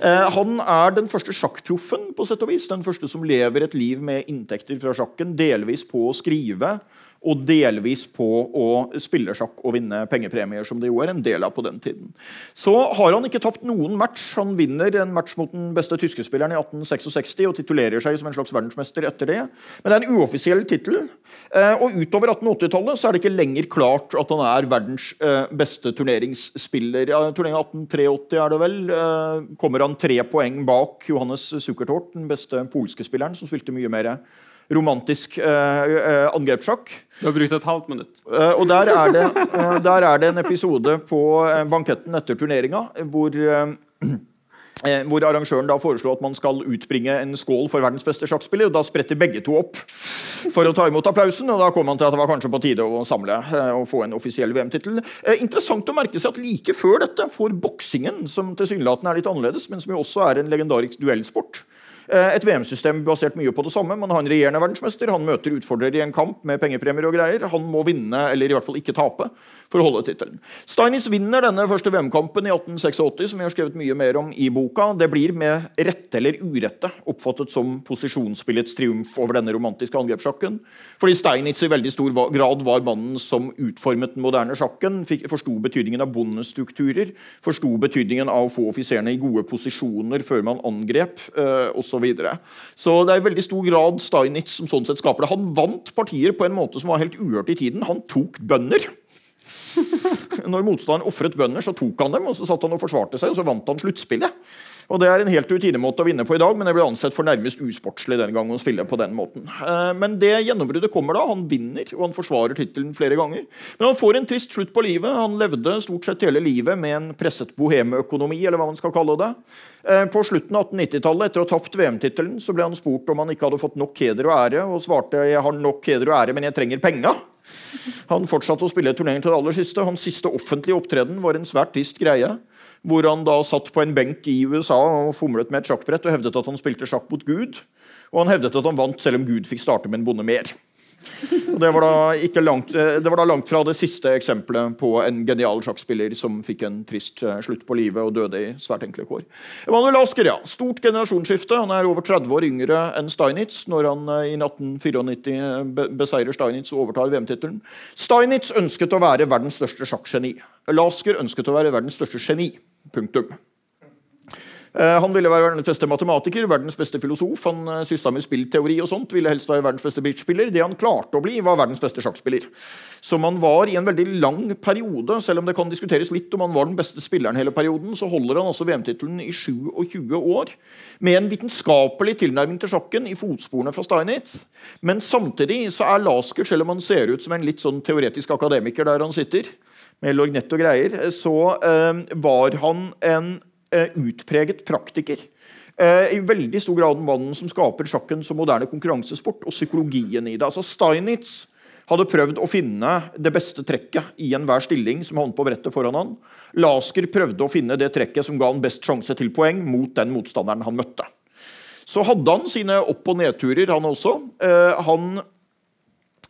Eh, han er den første sjakkproffen, på sett og vis. Den første som lever et liv med inntekter fra sjakken, delvis på å skrive og delvis på å spille sjakk og vinne pengepremier, som det jo er en del av på den tiden. Så har han ikke tapt noen match. Han vinner en match mot den beste tyske spilleren i 1866 og titulerer seg som en slags verdensmester etter det. Men det er en uoffisiell tittel. Eh, og utover 1880-tallet så er det ikke lenger klart at han er verdens eh, beste turneringsspiller. Ja, Turneringen 1883 er det vel. Eh, kommer han tre poeng bak Johannes Zuckertort, den beste polske spilleren, som spilte mye mer romantisk eh, eh, angrepssjakk.
Du har brukt et halvt minutt.
Eh, og der er, det, der er, det, en episode på banketten etter turneringa hvor eh, hvor arrangøren da foreslo at man skal utbringe en skål for verdens beste sjakkspiller. og Da spretter begge to opp for å ta imot applausen. og Da kom han til at det var kanskje på tide å samle og få en offisiell VM-tittel. Interessant å merke seg at like før dette får boksingen, som tilsynelatende er litt annerledes, men som jo også er en legendarisk duellsport, et VM-system basert mye på det samme. Man har en regjerende verdensmester. Han møter utfordrer i en kamp med pengepremier og greier. Han må vinne, eller i hvert fall ikke tape, for å holde tittelen. Steinitz vinner denne første VM-kampen i 1886, som vi har skrevet mye mer om i boka. Det blir med rette eller urette oppfattet som posisjonsspillets triumf over denne romantiske angrepssjakken. Fordi Steinitz i veldig stor grad var mannen som utformet den moderne sjakken, forsto betydningen av bondestrukturer, forsto betydningen av å få offiserene i gode posisjoner før man angrep, eh, osv. Så, så det er i veldig stor grad Steinitz som sånn sett skaper det. Han vant partier på en måte som var helt uhørt i tiden. Han tok bønder. Når motstanderen ofret bønder, så tok han dem, og så satt han og forsvarte seg, og så vant han sluttspillet. Og Det er en helt rutinemåte å vinne på i dag, men det ble ansett for nærmest usportslig den gangen å spille på den måten. Eh, men det gjennombruddet kommer da. Han vinner, og han forsvarer tittelen flere ganger. Men han får en trist slutt på livet. Han levde stort sett hele livet med en presset bohemeøkonomi, eller hva man skal kalle det. Eh, på slutten av 1890-tallet, etter å ha tapt VM-tittelen, så ble han spurt om han ikke hadde fått nok heder og ære, og svarte jeg har nok heder og ære, men jeg trenger penga. Han fortsatte å spille turneringer til det aller siste. Hans siste offentlige opptreden var en svært trist greie hvor han da satt på en benk i USA og fomlet med et sjakkbrett og hevdet at han spilte sjakk mot Gud. Og han hevdet at han vant selv om Gud fikk starte med en bonde mer. Det var, langt, eh, det var, da langt, fra det siste eksempelet på en genial sjakkspiller som fikk en trist eh, slutt på livet og døde i svært enkle kår. Emanuel Asker, ja. Stort generasjonsskifte. Han er over 30 år yngre enn Steinitz når han eh, i 1894 beseirer Steinitz og overtar VM-tittelen. Steinitz ønsket å være verdens største sjakkgeni. Lasker ønsket å være verdens største geni. Punktum. Eh, han ville være verdens beste matematiker, verdens beste filosof. Han uh, sysla med spillteori og sånt. Ville helst være verdens beste bridgespiller. Det han klarte å bli, var verdens beste sjakkspiller. Så man var i en veldig lang periode. Selv om det kan diskuteres litt om han var den beste spilleren hele perioden, så holder han altså VM-tittelen i 27 år. Med en vitenskapelig tilnærming til sjakken i fotsporene fra Steinitz. Men samtidig så er Lasker, selv om han ser ut som en litt sånn teoretisk akademiker der han sitter, med lorgnett og greier, så øh, var han en Eh, utpreget praktiker. Eh, I veldig stor grad mannen som skaper sjakken som moderne konkurransesport, og psykologien i det. Altså Steinitz hadde prøvd å finne det beste trekket i enhver stilling som havnet på brettet foran han. Lasker prøvde å finne det trekket som ga han best sjanse til poeng mot den motstanderen han møtte. Så hadde han sine opp- og nedturer, han også. Eh, han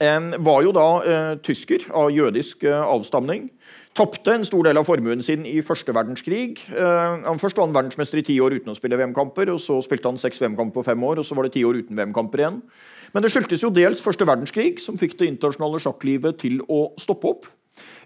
var jo da tysker av jødisk avstamning. Tapte en stor del av formuen sin i første verdenskrig. Uh, han Først var han verdensmester i ti år uten å spille VM-kamper. og Så spilte han seks VM-kamper på fem år, og så var det ti år uten VM-kamper igjen. Men det skyldtes jo dels første verdenskrig, som fikk det internasjonale sjakklivet til å stoppe opp.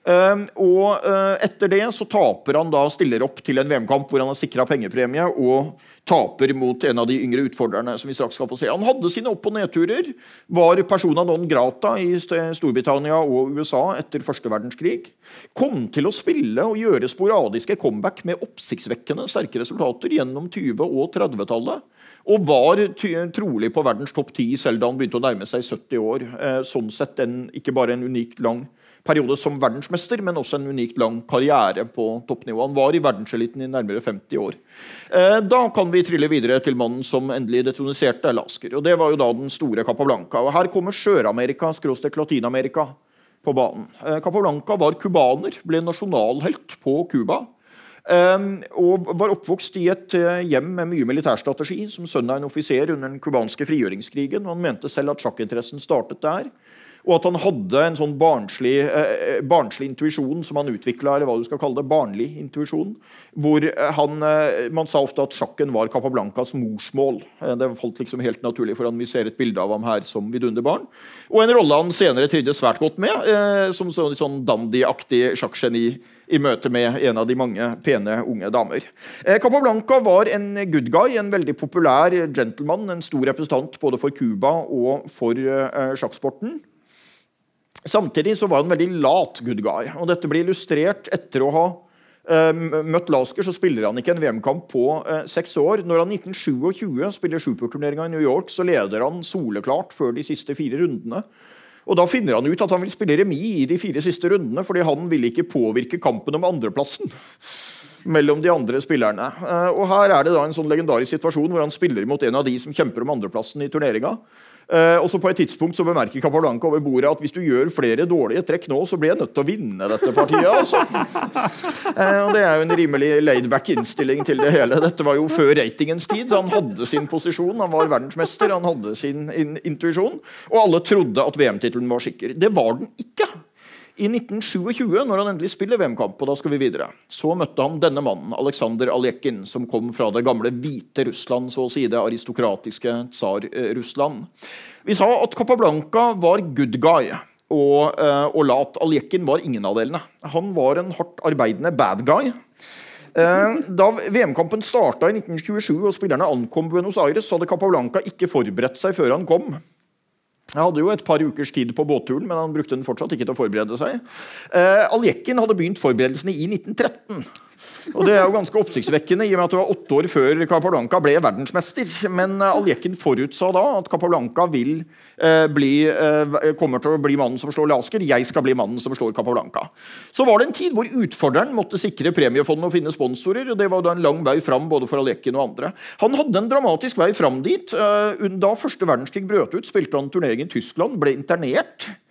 Uh, og uh, etter det så taper han da stiller opp til en VM-kamp hvor han har sikra pengepremie og taper mot en av de yngre utfordrerne. som vi straks skal få se. Han hadde sine opp- og nedturer. Var persona non grata i Storbritannia og USA etter første verdenskrig. Kom til å spille og gjøre sporadiske comeback med oppsiktsvekkende sterke resultater gjennom 20- og 30-tallet. Og var trolig på verdens topp ti selv da han begynte å nærme seg 70 år. Eh, sånn sett en, ikke bare en unikt lang periode som verdensmester, men også en unikt lang karriere på toppnivå. Han var i verdenseliten i nærmere 50 år. Eh, da kan vi trille videre til mannen som endelig detroniserte Lasker. og Det var jo da den store Capablanca. Og Her kommer Sør-Amerika, skråstrek Latin-Amerika, på banen. Eh, Capablanca var cubaner, ble nasjonalhelt på Cuba. Um, og var oppvokst i et uh, hjem med mye militærstrategi som sønn av en offiser under den cubanske frigjøringskrigen. Han mente selv at sjakkinteressen startet der. Og at han hadde en sånn barnslig, eh, barnslig intuisjon som han utvikla, eller hva du skal kalle det, barnlig intuisjon. Hvor eh, han, eh, Man sa ofte at sjakken var Capablancas morsmål. Eh, det falt liksom helt naturlig for Vi ser et bilde av ham her som vidunderbarn. Og en rolle han senere trivdes svært godt med, eh, som sånn, sånn dandyaktig sjakkgeni i møte med en av de mange pene unge damer. Eh, Capablanca var en good guy, en veldig populær gentleman, en stor representant både for Cuba og for eh, sjakksporten. Samtidig så var han veldig lat good guy. og Dette blir illustrert etter å ha uh, møtt Lasker. Så spiller han ikke en VM-kamp på uh, seks år. Når han 1927 spiller superturneringa i New York, så leder han soleklart før de siste fire rundene. Og Da finner han ut at han vil spille remis i de fire siste rundene, fordi han vil ikke påvirke kampen om andreplassen mellom de andre spillerne. Uh, og Her er det da en sånn legendarisk situasjon hvor han spiller mot en av de som kjemper om andreplassen i turneringa. Uh, og så På et tidspunkt så bemerker Capablanca over bordet at hvis du gjør flere dårlige trekk nå, så blir jeg nødt til å vinne dette partiet. altså. uh, og Det er jo en rimelig laidback innstilling til det hele. Dette var jo før ratingens tid. Han hadde sin posisjon, han var verdensmester, han hadde sin in intuisjon. Og alle trodde at VM-tittelen var sikker. Det var den ikke. I 1927, når han endelig spiller VM-kamp, og da skal vi videre, så møtte han denne mannen, Aleksandr Aljekin, som kom fra det gamle hvite Russland, så å si det aristokratiske tsar-Russland. Vi sa at Capablanca var good guy. Og, eh, og lat. Aljekin var ingen av delene. Han var en hardt arbeidende bad guy. Eh, da VM-kampen starta i 1927 og spillerne ankom Buenos Aires, hadde Capablanca ikke forberedt seg før han kom. Jeg hadde jo et par ukers tid på båtturen, men han brukte den fortsatt ikke til å forberede seg. Eh, Aljekin hadde begynt forberedelsene i 1913. Og Det er jo ganske oppsiktsvekkende, i og med at det var åtte år før Capablanca ble verdensmester. Men Aljekken Aljekin forutsa da at Capablanca vil, eh, bli, eh, kommer til å bli mannen som slår Lasker. Jeg skal bli mannen som slår Capablanca. Så var det en tid hvor utfordreren måtte sikre premiefondet og finne sponsorer. og Det var da en lang vei fram både for Aljekin og andre. Han hadde en dramatisk vei fram dit. Eh, da første verdenskrig brøt ut, spilte han turnering i Tyskland, ble internert.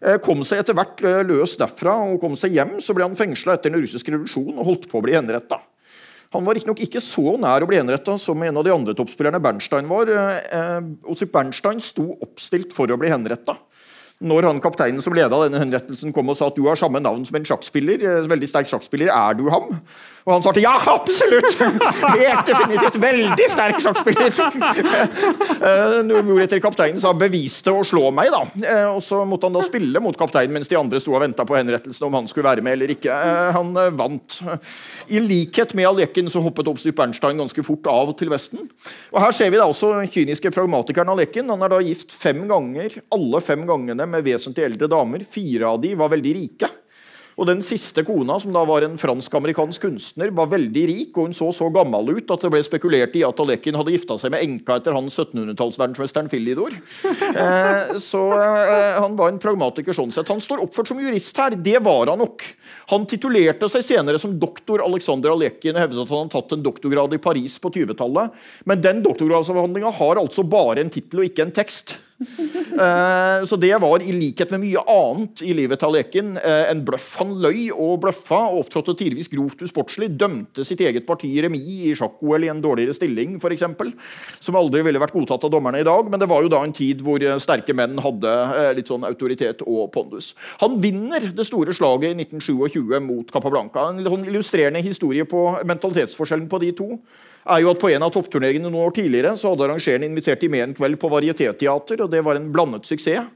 Eh, kom seg etter hvert eh, løs derfra og kom seg hjem. Så ble han fengsla etter den russiske revolusjonen og holdt på å bli henretta. Han var riktignok ikke så nær å bli henretta som en av de andre toppspillerne Bernstein var. Eh, Osip Bernstein sto oppstilt for å bli henretta. når han kapteinen som leda denne henrettelsen kom og sa at du har samme navn som en sjakkspiller, veldig sterk sjakkspiller, er du ham? Og han svarte ja, absolutt! Helt definitivt. Veldig sterk sjakkspiller. Eh, hvoretter kapteinen sa beviste å slå meg, da. Eh, og så måtte han da spille mot kapteinen mens de andre sto og venta på henrettelsen om han skulle være med eller ikke. Han vant. I likhet med Alekin så hoppet Obsip Bernstein ganske fort av til Vesten. Og her ser vi da også kyniske pragmatikeren Alekin. Han er da gift fem ganger. Alle fem gangene med vesentlig eldre damer. Fire av de var veldig rike. Og Den siste kona, som da var en fransk-amerikansk kunstner, var veldig rik, og hun så så gammel ut at det ble spekulert i at Alekin hadde gifta seg med enka etter han 1700-tallsverdensmesteren Philidor. Eh, så eh, han var en pragmatiker sånn sett. Han står oppført som jurist her. Det var han nok. Han titulerte seg senere som doktor Alexander Alekin og hevdet at han hadde tatt en doktorgrad i Paris på 20-tallet. Men den doktorgradsavhandlinga har altså bare en tittel og ikke en tekst. Eh, så det var, i likhet med mye annet i livet til Leken, eh, en bløff. Han løy og bløffa og opptrådte tidvis grovt usportslig. Dømte sitt eget parti i remis i sjakk-OL i en dårligere stilling, f.eks. Som aldri ville vært godtatt av dommerne i dag. Men det var jo da en tid hvor eh, sterke menn hadde litt sånn autoritet og pondus. Han vinner det store slaget i 1927 mot Capablanca. En sånn illustrerende historie på mentalitetsforskjellen på de to er jo at På en av toppturneringene noen år tidligere så hadde arrangeren invitert dem med en kveld på varietéteater, og det var en blandet suksess.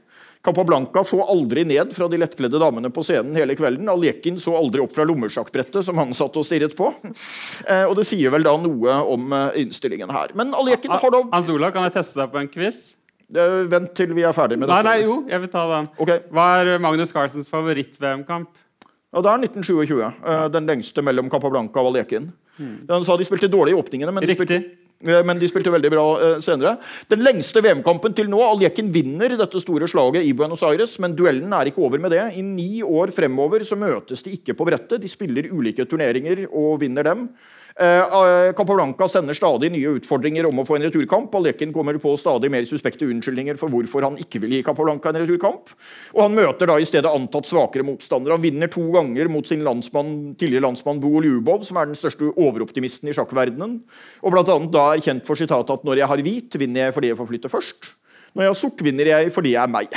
Capablanca så aldri ned fra de lettkledde damene på scenen hele kvelden. Aljekin så aldri opp fra lommesjakkbrettet som han satt og stirret på. Eh, og det sier vel da noe om eh, innstillingen her. Men Aljekin har da
Hans Olav, kan jeg teste deg på en quiz?
Eh, vent til vi er ferdig med
nei,
dette.
Nei, jo, jeg vil ta den.
Okay.
Hva er Magnus Carlsens favoritt-VM-kamp?
Ja, Det er 1927. Eh, den lengste mellom Capablanca og Aljekin. Han sa de spilte dårlig i åpningene, men de, spilte, eh, men de spilte veldig bra uh, senere. Den lengste VM-kampen til nå Aljekin vinner dette store slaget i Buenos Aires, men duellen er ikke over med det. I ni år fremover så møtes de ikke på brettet. De spiller ulike turneringer og vinner dem. Eh, eh, Capablanca sender stadig nye utfordringer om å få en returkamp. Aleken kommer på stadig mer suspekte unnskyldninger for hvorfor han ikke vil gi Capablanca en returkamp. Og han møter da i stedet antatt svakere motstandere. Han vinner to ganger mot sin landsmann, tidligere landsmann Bo Ljubov, som er den største overoptimisten i sjakkverdenen. Og blant annet da er kjent for sitatet at når jeg har hvit, vinner jeg fordi jeg får flytte først. Når jeg har sort, vinner jeg fordi jeg er meg.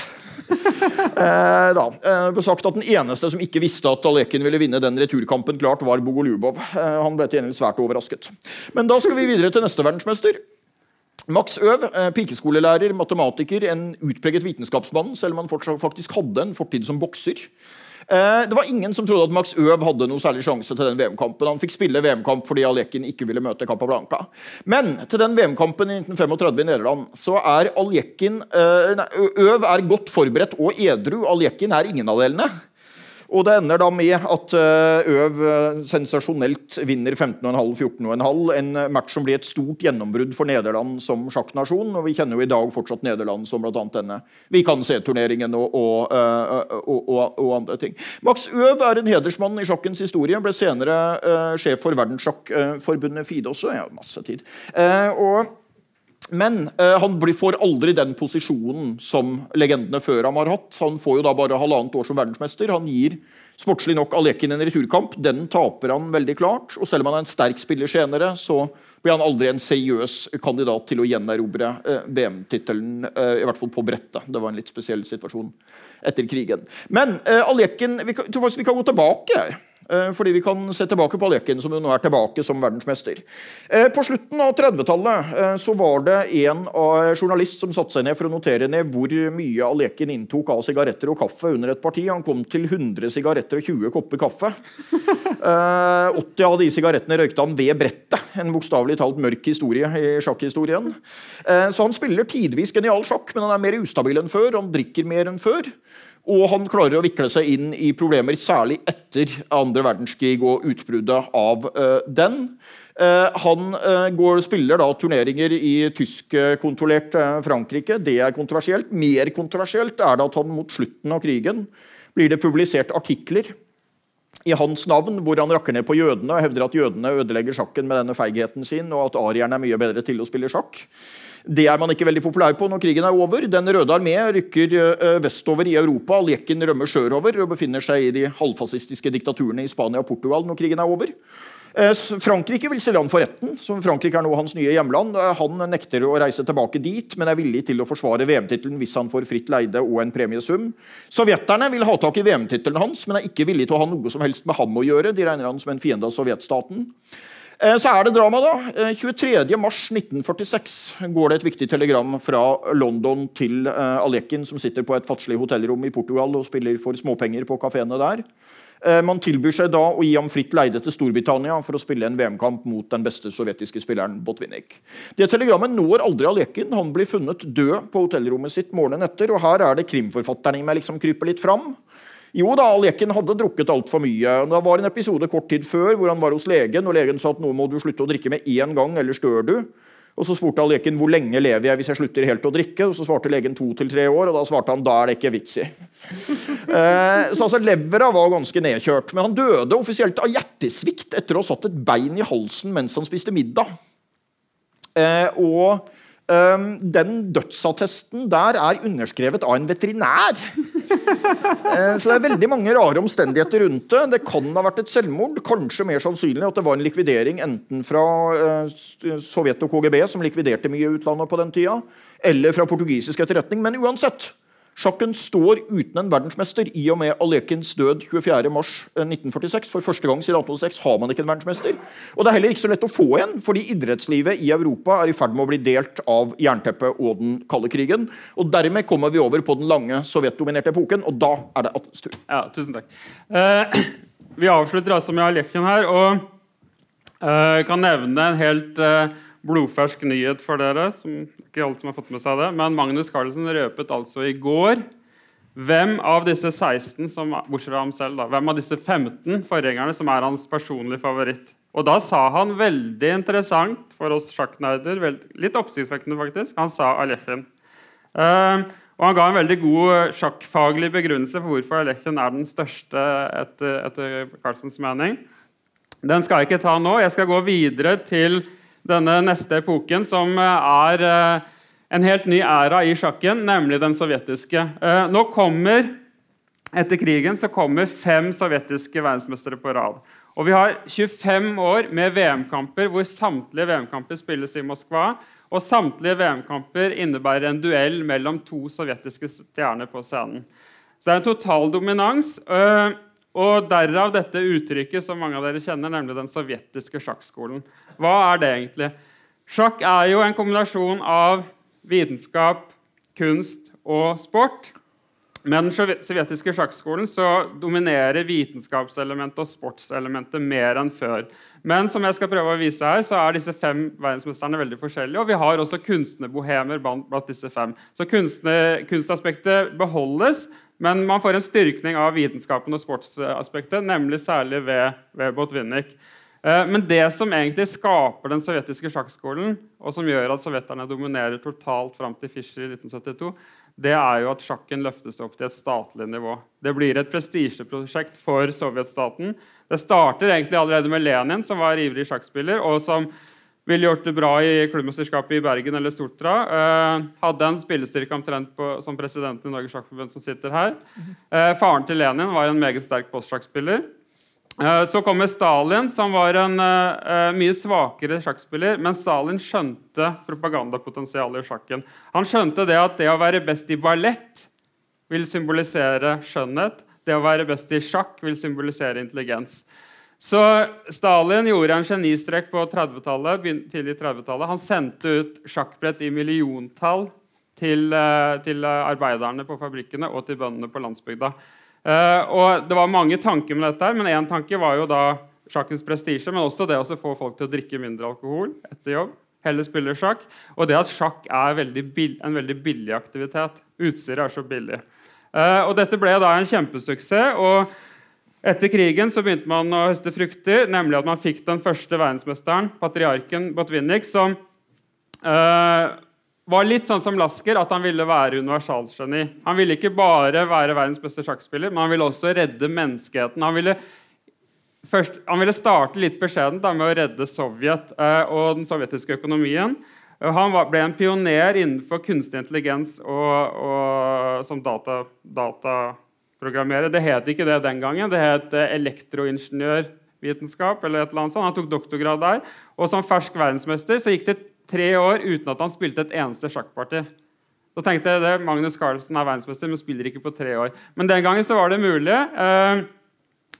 eh, da, eh, sagt at Den eneste som ikke visste at Alekin ville vinne den returkampen, klart var Bogolubov. Eh, han ble til svært overrasket. Men da skal vi videre til neste verdensmester. Max Øv, eh, pikeskolelærer, matematiker, en utpreget vitenskapsmann, selv om han faktisk hadde en fortid som bokser. Eh, det var ingen som trodde at Max Øv hadde noe særlig sjanse til den VM-kampen. Han fikk spille VM-kamp fordi Aljekin ikke ville møte Capablanca. Men til den VM-kampen i 1935 i Nederland så er Aljekin eh, Øv er godt forberedt og edru. Aljekin er ingen av delene. Og det ender da med at eh, Øv eh, sensasjonelt vinner 15,5-14,5. En match som blir et stort gjennombrudd for Nederland som sjakknasjon. Og vi kjenner jo i dag fortsatt Nederland som bl.a. denne Vi kan se-turneringen og, og, eh, og, og, andre ting. Max Øv er en hedersmann i sjakkens historie. Ble senere sjef for Verdenssjakkforbundet FIDE også. Ja, masse tid. Og men eh, han får aldri den posisjonen som legendene før ham har hatt. Han får jo da bare halvannet år som verdensmester. Han gir sportslig nok Alekin en returkamp. Den taper han veldig klart. Og selv om han er en sterk spiller senere, så blir han aldri en seriøs kandidat til å gjenerobre eh, VM-tittelen, eh, i hvert fall på brettet. Det var en litt spesiell situasjon etter krigen. Men eh, Alekin vi vi kan gå tilbake. Eh, fordi vi kan se tilbake på Aljekin, som jo nå er tilbake som verdensmester. Eh, på slutten av 30-tallet eh, så var det en journalist som satte seg ned for å notere ned hvor mye Aljekin inntok av sigaretter og kaffe under et parti. Han kom til 100 sigaretter og 20 kopper kaffe. 80 av de sigarettene røykte han ved brettet. En bokstavelig talt mørk historie i sjakkhistorien. Så han spiller tidvis genial sjakk, men han er mer ustabil enn før. Han drikker mer enn før. Og han klarer å vikle seg inn i problemer, særlig etter andre verdenskrig og utbruddet av uh, den. Uh, han uh, går, spiller da turneringer i tyskkontrollert Frankrike. Det er kontroversielt. Mer kontroversielt er det at han mot slutten av krigen blir det publisert artikler i hans navn, hvor han rakker ned på jødene og hevder at jødene ødelegger sjakken med denne feigheten sin, og at arierne er mye bedre til å spille sjakk. Det er man ikke veldig populær på når krigen er over. Den røde armé rykker eh, vestover i Europa. Aljekin rømmer sørover og befinner seg i de halvfascistiske diktaturene i Spania og Portugal når krigen er over. Eh, Frankrike vil stille han for retten, som Frankrike er nå hans nye hjemland. Eh, han nekter å reise tilbake dit, men er villig til å forsvare VM-tittelen hvis han får fritt leide og en premiesum. Sovjeterne vil ha tak i VM-tittelen hans, men er ikke villig til å ha noe som helst med ham å gjøre. De regner han som en fiende av sovjetstaten. Eh, så er det drama, da. 23.3.1946 går det et viktig telegram fra London til Alekin, som sitter på et fattigslig hotellrom i Portugal og spiller for småpenger på kafeene der. Eh, man tilbyr seg da å gi ham fritt leide til Storbritannia for å spille en VM-kamp mot den beste sovjetiske spilleren Botvinnik. Det telegrammet når aldri Alekin. Han blir funnet død på hotellrommet sitt morgenen etter. og Her er det krimforfatteren i meg liksom kryper litt fram. Jo da, Alekin hadde drukket altfor mye. Det var en episode kort tid før hvor han var hos legen, og legen sa at nå må du slutte å drikke med én gang, ellers dør du. Og Så spurte leken hvor lenge lever jeg hvis jeg slutter helt å drikke. Og Så svarte legen to til tre år, og da svarte han da er det ikke vits i. eh, så altså Levera var ganske nedkjørt. Men han døde offisielt av hjertesvikt etter å ha satt et bein i halsen mens han spiste middag. Eh, og den dødsattesten der er underskrevet av en veterinær. uh, så det er veldig mange rare omstendigheter rundt det. Det kan ha vært et selvmord. Kanskje mer sannsynlig at det var en likvidering enten fra uh, Sovjet og KGB, som likviderte mye i utlandet på den tida, eller fra portugisisk etterretning. Men uansett, Sjakken står uten en verdensmester i og med Alekins død 24.3.1946. Eh, For første gang siden 1806 har man ikke en verdensmester. Og det er heller ikke så lett å få en, fordi idrettslivet i Europa er i ferd med å bli delt av jernteppet og den kalde krigen. Og dermed kommer vi over på den lange sovjetdominerte epoken, og da er det Atles tur.
Ja, tusen takk. Uh, vi avslutter altså med Alekin her, og uh, kan nevne en helt uh, blodfersk nyhet for dere. som ikke alle som har fått med seg det, Men Magnus Carlsen røpet altså i går hvem av disse 16 som, bortsett fra ham selv, da, hvem av disse 15 forgjengerne som er hans personlige favoritt. Og da sa han veldig interessant for oss sjakknerder, litt oppsiktsvekkende faktisk, han sa Alekhine. Uh, og han ga en veldig god sjakkfaglig begrunnelse for hvorfor Alekhine er den største etter, etter Carlsens mening. Den skal jeg ikke ta nå. Jeg skal gå videre til denne neste epoken, som eh, er eh, en helt ny æra i sjakken, nemlig den sovjetiske. Eh, nå kommer, Etter krigen så kommer fem sovjetiske verdensmestere på rad. Og Vi har 25 år med VM-kamper hvor samtlige VM-kamper spilles i Moskva. Og samtlige VM-kamper innebærer en duell mellom to sovjetiske stjerner på scenen. Så det er en total dominans. Og derav dette uttrykket som mange av dere kjenner, nemlig den sovjetiske sjakkskolen. Hva er det egentlig? Sjakk er jo en kombinasjon av vitenskap, kunst og sport. Med den sovjetiske sjakkskolen dominerer vitenskapselementet og sportselementet mer enn før. Men som jeg skal prøve å vise her, så er disse fem verdensmesterne veldig forskjellige. Og vi har også kunstnerbohemer blant disse fem. Så kunstaspektet beholdes, men man får en styrkning av vitenskapen og sportsaspektet, nemlig særlig ved, ved Botvinnik. Eh, men det som egentlig skaper den sovjetiske sjakkskolen, og som gjør at sovjeterne dominerer totalt fram til Fischer i 1972, det er jo at sjakken løftes opp til et statlig nivå. Det blir et prestisjeprosjekt for sovjetstaten. Det starter egentlig allerede med Lenin, som var ivrig sjakkspiller, og som ville gjort det bra i klubbmesterskapet i Bergen eller Sortra. Uh, hadde en spillestyrke omtrent som presidenten i Norges Sjakkforbund som sitter her. Uh, faren til Lenin var en meget sterk postsjakkspiller. Uh, så kommer Stalin, som var en mye svakere sjakkspiller. Men Stalin skjønte propagandapotensialet i sjakken. Han skjønte det at det å være best i ballett vil symbolisere skjønnhet. Det å være best i sjakk vil symbolisere intelligens. Så Stalin gjorde en genistrek på 30-tallet, tidlig 30-tallet. Han sendte ut sjakkbrett i milliontall til, eh, til, arbeiderne på fabrikkene og til bøndene på landsbygda. Uh, og Det var mange tanker med dette, men én tanke var jo da sjakkens prestisje, men også det å få folk til å drikke mindre alkohol etter jobb. Heller spille sjakk. Og det at sjakk er veldig en veldig billig aktivitet. Utstyret er så billig. Uh, og Dette ble da en kjempesuksess. og etter krigen så begynte man å høste frukter, nemlig at man fikk den første verdensmesteren, patriarken Botvinnik, som øh, var litt sånn som Lasker, at han ville være universalgeni. Han ville ikke bare være verdens beste sjakkspiller, men han ville også redde menneskeheten. Han ville, først, han ville starte litt beskjedent med å redde Sovjet øh, og den sovjetiske økonomien. Han var, ble en pioner innenfor kunstig intelligens og, og som data, data programmere. Det het ikke det den gangen. Det het elektroingeniørvitenskap. eller et eller annet sånt. Han tok doktorgrad der. Og som fersk verdensmester så gikk det tre år uten at han spilte et eneste sjakkparti. Så tenkte jeg det, Magnus Carlsen er verdensmester, men spiller ikke på tre år. Men den gangen så var det mulig. Eh,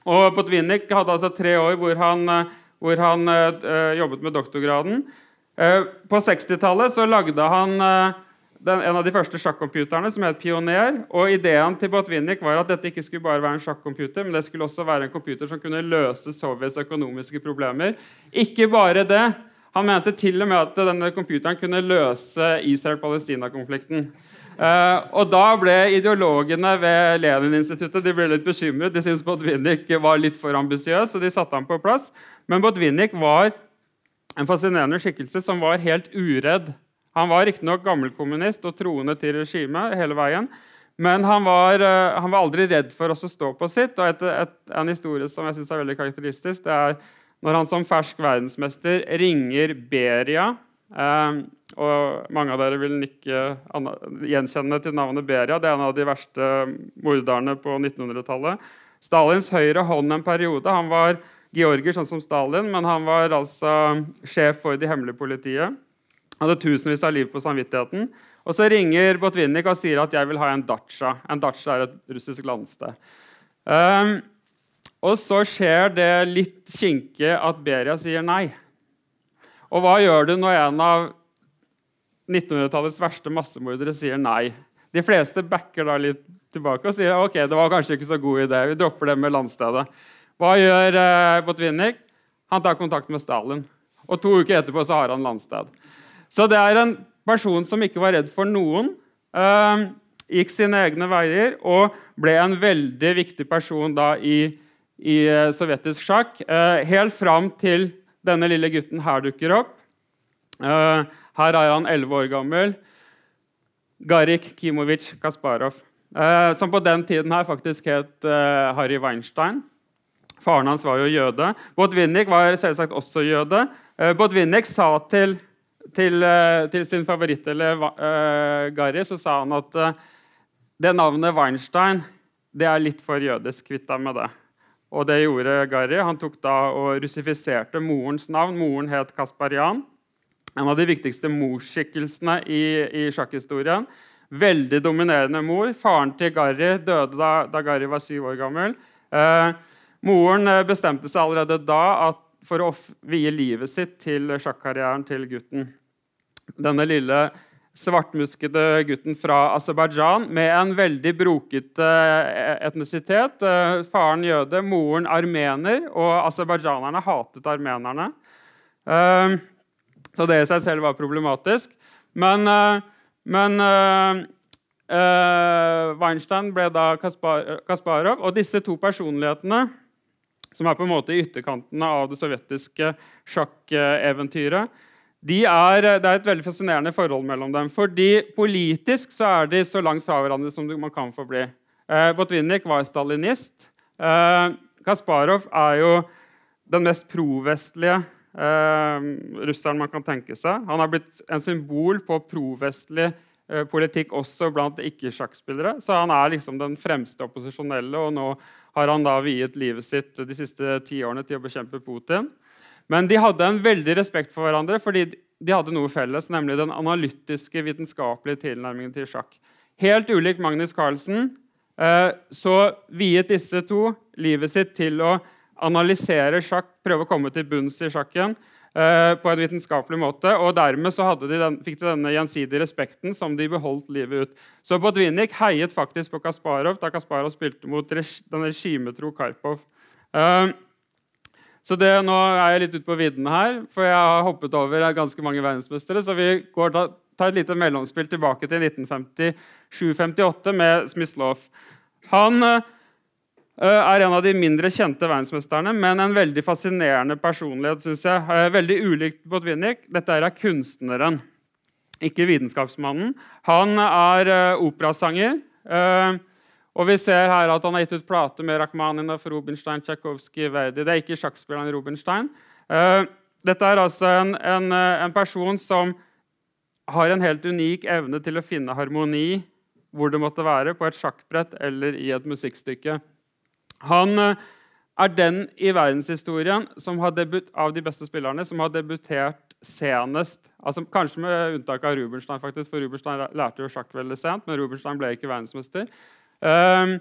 og Botvinnik hadde altså tre år hvor han, eh, hvor han eh, jobbet med doktorgraden. Eh, på 60-tallet så lagde han eh, den, en av de første sjakkcomputerne, som het Pioner. og Ideen til Botvinnik var at dette ikke skulle bare være en sjakkcomputer, men det skulle også være en computer som kunne løse Sovjets økonomiske problemer. Ikke bare det. Han mente til og med at denne computeren kunne løse Israel-Palestina-konflikten. Eh, og Da ble ideologene ved Lenin-instituttet de ble litt bekymret. De syntes Botvinnik var litt for ambisiøs, og de satte ham på plass. Men Botvinnik var en fascinerende skikkelse som var helt uredd. Han var riktignok gammelkommunist og troende til regimet hele veien. Men han var, uh, han var aldri redd for å stå på sitt. og et, et, En historie som jeg synes er veldig karakteristisk, det er når han som fersk verdensmester ringer Beria eh, og Mange av dere vil nikke gjenkjenne til navnet Beria. Det er en av de verste morderne på 1900-tallet. Stalins høyre hånd en periode. Han var georger, sånn som Stalin, men han var altså sjef for det hemmelige politiet. Hadde tusenvis av liv på samvittigheten. Og Så ringer Botvinnik og sier at jeg vil ha en datsja. En datsja er et russisk landsted. Um, og så skjer det litt kinkige at Beria sier nei. Og hva gjør du når en av 1900-tallets verste massemordere sier nei? De fleste backer da litt tilbake og sier ok, det var kanskje ikke så god idé. Vi dropper det med landstedet. Hva gjør eh, Botvinnik? Han tar kontakt med Stalin. Og to uker etterpå så har han landsted. Så det er en person som ikke var redd for noen. Uh, gikk sine egne veier og ble en veldig viktig person da i i eh, sovjetisk sjakk. Uh, helt fram til denne lille gutten her dukker opp. Uh, her er han 11 år gammel. Garik Kimovic Kasparov. Som på den tiden her faktisk het Harry Weinstein. Faren hans var jo jøde. Botvinnik var selvsagt også jøde. Botvinnik sa til, til, til sin favorittelev uh, Gary så sa han at uh, det navnet Weinstein det er litt for jødisk. Kvitt deg med det. Og det gjorde Gary. Han tok da og russifiserte morens navn. Moren het Kasparian. En av de viktigste morsskikkelsene i, i sjakkhistorien. Veldig dominerende mor. Faren til Gary døde da, da Gary var syv år gammel. Eh, moren eh, bestemte seg allerede da at, for å vie livet sitt til sjakkarrieren til gutten. Denne lille svartmuskede gutten fra Aserbajdsjan med en veldig brokete eh, etnisitet. Eh, faren jøde, moren armener, og aserbajdsjanerne hatet armenerne. Eh, så det i seg selv var problematisk. Men, men Weinstein ble da Kasparov, og disse to personlighetene som er på en måte i ytterkantene av det sovjetiske sjakkeventyret, de er, det er et veldig fascinerende forhold mellom dem. fordi Politisk så er de så langt fra hverandre som man kan få bli. Eh, Botvinnik var stalinist. Eh, Kasparov er jo den mest provestlige eh, russeren man kan tenke seg. Han har blitt en symbol på provestlig eh, politikk også blant ikke-sjakkspillere. Så han er liksom den fremste opposisjonelle, og nå har han da viet livet sitt de siste ti årene til å bekjempe Putin. Men de hadde en veldig respekt for hverandre fordi de hadde noe felles, nemlig den analytiske, vitenskapelige tilnærmingen til sjakk. Helt ulikt Magnus Carlsen eh, så viet disse to livet sitt til å analysere sjakk, prøve å komme til bunns i sjakken eh, på en vitenskapelig måte. og Dermed så de den, fikk de denne gjensidige respekten som de beholdt livet ut. Så Botvinnik heiet faktisk på Kasparov da Kasparov spilte mot den regimetro Karpov. Uh, så det, Nå er jeg litt ute på viddene her, for jeg har hoppet over ganske mange verdensmestere. Så vi går ta, tar et lite mellomspill tilbake til 1957-58 med Smyslov. Han uh, er en av de mindre kjente verdensmesterne, men en veldig fascinerende personlighet. Synes jeg. Uh, veldig ulikt Botvinnik. Dette er kunstneren, ikke vitenskapsmannen. Han er uh, operasanger. Uh, og vi ser her at Han har gitt ut plate med Rakhmaninov, Rubinstein, Tsjajkovskij, Verdi. Det er ikke sjakkspilleren Rubinstein. Uh, dette er altså en, en, eh, en, person som har en helt unik evne til å finne harmoni hvor det måtte være, på et sjakkbrett eller i et musikkstykke. Han uh, er den i verdenshistorien debut, av de beste spillerne som har debutert senest. Altså, kanskje med unntak av Rubenstein, faktisk, for Rubenstein lærte jo sjakk veldig sent. Men Rubenstein ble ikke verdensmester. Um,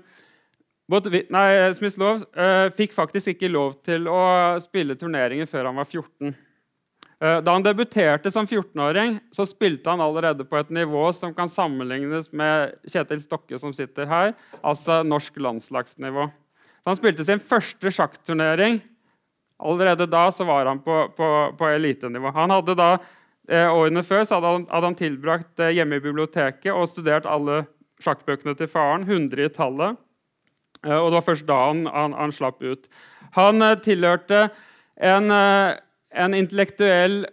nei, Smith-Love uh, fikk faktisk ikke lov til å spille turneringer før han var 14. Uh, da han debuterte som 14-åring, så spilte han allerede på et nivå som kan sammenlignes med Kjetil Stokke, som sitter her, altså norsk landslagsnivå. Så han spilte sin første sjakkturnering, allerede da så var han på, på, på elitenivå. Han hadde da, eh, Årene før så hadde han, hadde han tilbrakt eh, hjemme i biblioteket og studert alle sjakkbøkene til faren, 100 i tallet. Eh, og det var først da han, han, han slapp ut. Han eh, tilhørte en, eh, en intellektuell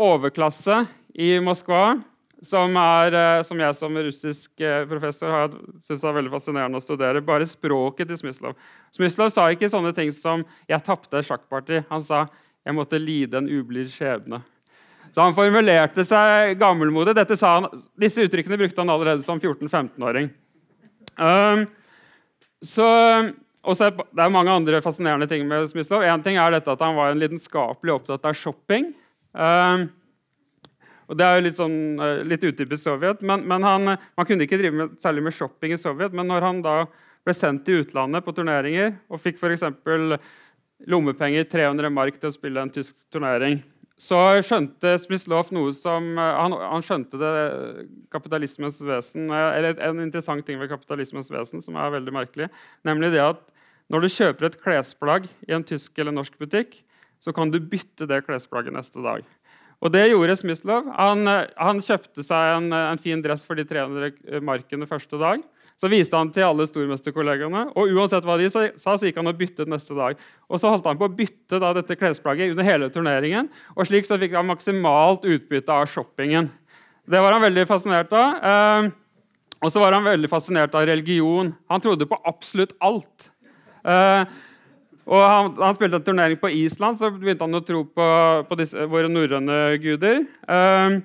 overklasse i Moskva som, er, som, jeg som russisk professor har synes er veldig fascinerende å studere. Bare språket til Smyslov. Smyslov sa ikke sånne ting som 'jeg tapte et sjakkparti'. Han sa 'jeg måtte lide en ublid skjebne'. Så han formulerte seg gammelmodig. Disse uttrykkene brukte han allerede som 14-15-åring. Um, så, det er mange andre fascinerende ting med Smyslov. En ting er dette at han var en lidenskapelig opptatt av shopping. Um, og Det er jo litt, sånn, eh, litt utypisk Sovjet. Men, men han, man kunne ikke drive med, særlig med shopping i Sovjet. Men når han da ble sendt til utlandet på turneringer og fikk f.eks. lommepenger 300 mark til å spille en tysk turnering, så skjønte Smyslov noe som eh, han, han, skjønte det kapitalismens vesen eh, Eller en interessant ting ved kapitalismens vesen som er veldig merkelig, nemlig det at når du kjøper et klesplagg i en tysk eller norsk butikk, så kan du bytte det klesplagget neste dag. Og det gjorde Smyslov. Han, eh, han, kjøpte seg en, eh, en, fin dress for de 300 markene første dag. Så viste han til alle stormesterkollegaene, og uansett hva de sa, så gikk han og byttet neste dag. Og så holdt han på å bytte da, dette klesplagget under hele turneringen, og slik så fikk han maksimalt utbytte av shoppingen. Det var han veldig fascinert av. Eh, og så var han veldig fascinert av religion. Han trodde på absolutt alt. Eh, og han, han, spilte en turnering på Island, så begynte han å tro på, på disse, våre norrøne guder. Uh,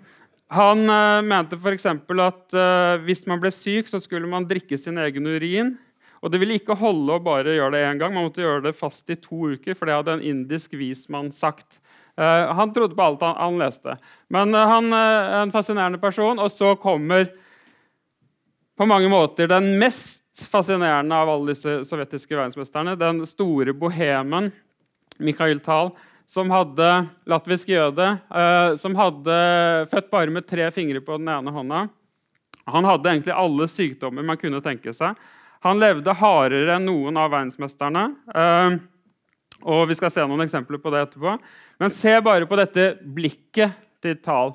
han uh, mente f.eks. at uh, hvis man ble syk, så skulle man drikke sin egen urin. Og det ville ikke holde å bare gjøre det én gang, man måtte gjøre det fast i to uker. For det hadde en indisk vismann sagt. Uh, han trodde på alt han, han leste. Men han er en fascinerende person. Og så kommer på mange måter den mest fascinerende av alle disse sovjetiske verdensmesterne, den store bohemen Mikhail Tal, som hadde latvisk jøde, eh, som hadde født bare med tre fingre på den ene hånda. Han hadde egentlig alle sykdommer man kunne tenke seg. Han levde hardere enn noen av verdensmesterne. Eh, og Vi skal se noen eksempler på det etterpå. Men se bare på dette blikket til Tal.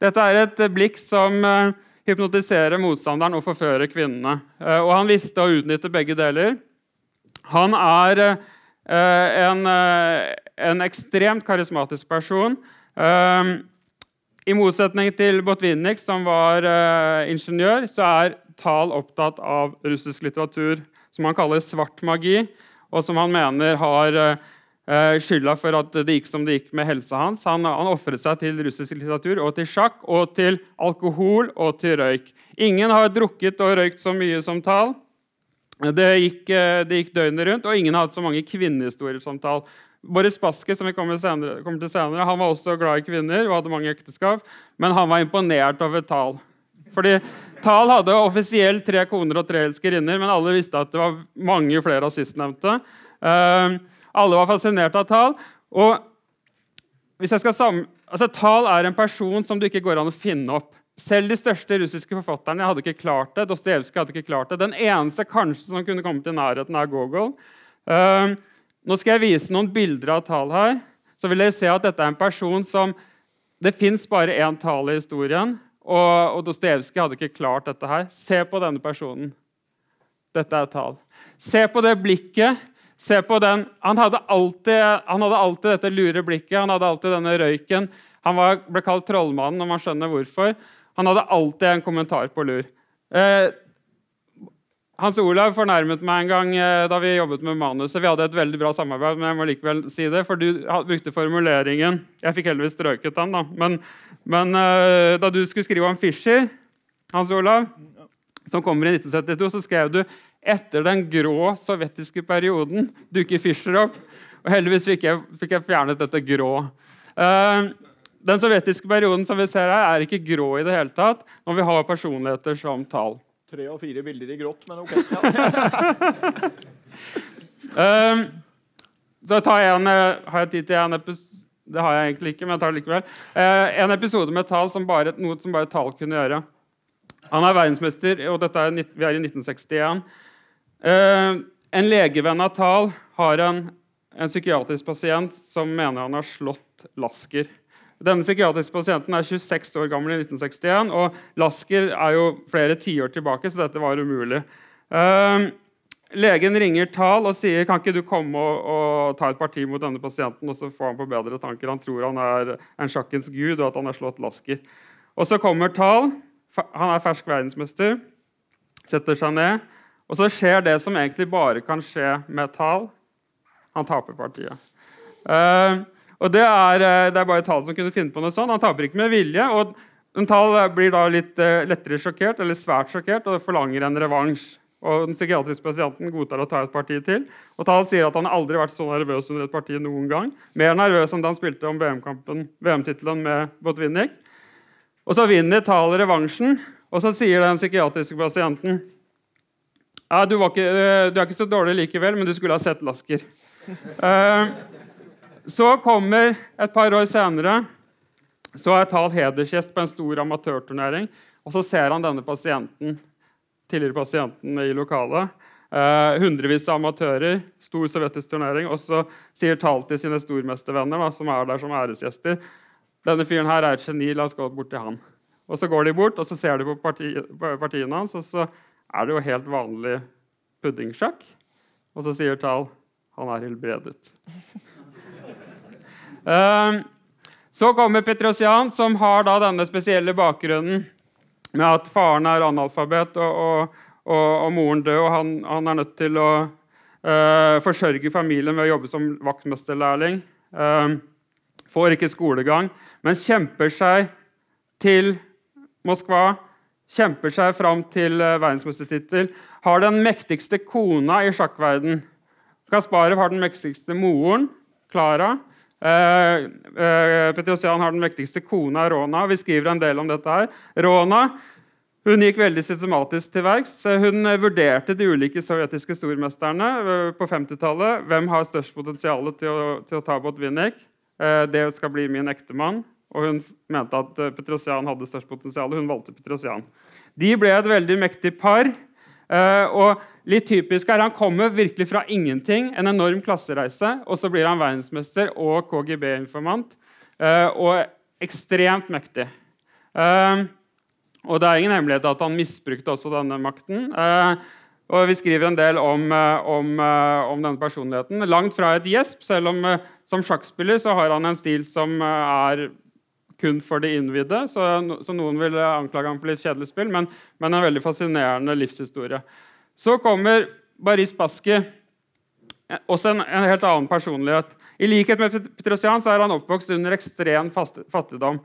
Dette er et blikk som hypnotiserer hypnotisere motstanderen og forfører kvinnene. Eh, og han visste å utnytte begge deler. Han er eh, en, eh, en ekstremt karismatisk person. I motsetning til Botvinnik, som var ingeniør, så er Tal opptatt av russisk litteratur, som han kaller svart magi, og som han mener har Eh, skylda for at det gikk som det gikk med helsa hans. Han, han ofret seg til russisk litteratur og til sjakk og til alkohol og til røyk. Ingen har drukket og røykt så mye som Tal. Det gikk, eh, det gikk døgnet rundt, og ingen hadde så mange kvinnehistoriesamtaler. Boris Baske som vi kommer, senere, kommer, til senere, han var også glad i kvinner og hadde mange ekteskap, men han var imponert over Tal. Fordi Tal hadde offisielt tre koner og tre elskerinner, men alle visste at det var mange flere av sistnevnte. Uh, alle var fascinert av Tal. Og hvis jeg skal sam Altså, Tal er en person som du ikke går an å finne opp. Selv de største russiske forfatterne hadde ikke klart det. Dostojevskij hadde ikke klart det. Den eneste kanskje som kunne komme til nærheten, er Gogol. Uh, nå skal jeg vise noen bilder av Tal her. Så vil dere se at dette er en person som Det fins bare én Tal i historien. Og, og Dostojevskij hadde ikke klart dette her. Se på denne personen. Dette er Tal. Se på det blikket Se på den. Han hadde, alltid, han hadde alltid dette lure blikket, han hadde alltid denne røyken. Han var, ble kalt Trollmannen, og man skjønner hvorfor. Han hadde alltid en kommentar på lur. Eh, Hans Olav fornærmet meg en gang eh, da vi jobbet med manuset. Vi hadde et veldig bra samarbeid, men jeg må likevel si det, for du brukte formuleringen Jeg fikk heldigvis strøket den, da. Men, men eh, da du skulle skrive om Fischer, Hans Olav, som kommer i 1972, så skrev du etter den grå sovjetiske perioden dukker Fischer opp. Og heldigvis fikk jeg, fikk jeg fjernet dette grå. Uh, den sovjetiske perioden som vi ser her, er ikke grå i det hele tatt når vi har personligheter som tall.
Tre av fire bilder i grått, men ok.
um, så tar jeg en, uh, Har jeg tid til en episode? Det har jeg egentlig ikke, men jeg tar det likevel. Uh, en episode med tall som bare, noe som bare tall kunne gjøre. Han er verdensmester, og er, vi er i 1961. Uh, en legevenn av Tal har en, en, psykiatrisk pasient som mener han har slått Lasker. Denne psykiatriske pasienten er 26 år gammel i 1961, og Lasker er jo flere tiår tilbake, så dette var umulig. Uh, legen ringer Tal og sier kan ikke du komme og, og, ta et parti mot denne pasienten, og så får han på bedre tanker. Han tror han er en sjakkens gud, og at han har slått Lasker. Og så kommer Tal. Han er fersk verdensmester. Setter seg ned. Og så skjer det som egentlig bare kan skje med Tal. Han taper partiet. Uh, og det er, eh, det er, bare Tal som kunne finne på noe sånt. Han taper ikke med vilje. og Tal blir da litt uh, lettere sjokkert, eller svært sjokkert og forlanger en revansj. Og Den psykiatriske pasienten godtar å ta et parti til. Og Tal sier at han aldri har vært så nervøs under et parti noen gang. Mer nervøs enn da han spilte om VM-tittelen VM med Botvinnik. Og så vinner Tal revansjen, og så sier den psykiatriske pasienten ja, du, ikke, eh, du, er ikke så dårlig likevel, men du skulle ha sett Lasker. så kommer et par år senere så er Tal hedersgjest på en stor amatørturnering. Og så ser han denne pasienten, tidligere pasienten i lokalet. Eh, hundrevis av amatører, stor sovjetisk turnering. Og så sier Tal til sine stormestervenner, som er der som æresgjester, denne fyren her er et geni, la oss gå bort til han. Og så går de bort og så ser de på parti, partiene hans, og så er det jo helt vanlig puddingsjakk. Og så sier Tal han er helbredet. Uh, så kommer Petrosian, som har denne spesielle bakgrunnen med at faren er analfabet og, og, og, og moren død, og han, han, er nødt til å uh, forsørge familien ved å jobbe som vaktmesterlærling. Uh, får ikke skolegang, men kjemper seg til Moskva kjemper seg fram til uh, verdensmestertittel, har den mektigste kona i sjakkverden. Kasparov har den mektigste moren, Klara. Uh, uh, Petrosian har den mektigste kona, Rona. Vi skriver en del om dette. her. Rona hun gikk veldig systematisk til verks. Hun vurderte de ulike sovjetiske stormesterne på 50-tallet. Hvem har størst potensial til, til, å ta Botvinnik? Det skal bli min ektemann. Og hun mente at eh, Petrosian hadde størst potensial. Hun valgte Petrosian. De ble et veldig mektig par. Eh, og litt typisk er Han kommer virkelig fra ingenting, en enorm klassereise, og så blir han verdensmester og KGB-informant. Eh, og ekstremt mektig. Og det er ingen hemmelighet at han misbrukte også denne makten. Og Vi skriver en del om, om, om denne personligheten. Langt fra et gjesp, selv om som sjakkspiller så har han en stil som er kun for de innvidde, så, så, noen vil anklage ham for litt kjedelig spill, men, men, en veldig fascinerende livshistorie. Så kommer Baris Baski, også en, en, helt annen personlighet. I likhet med Petrosian er han oppvokst under ekstrem fattigdom.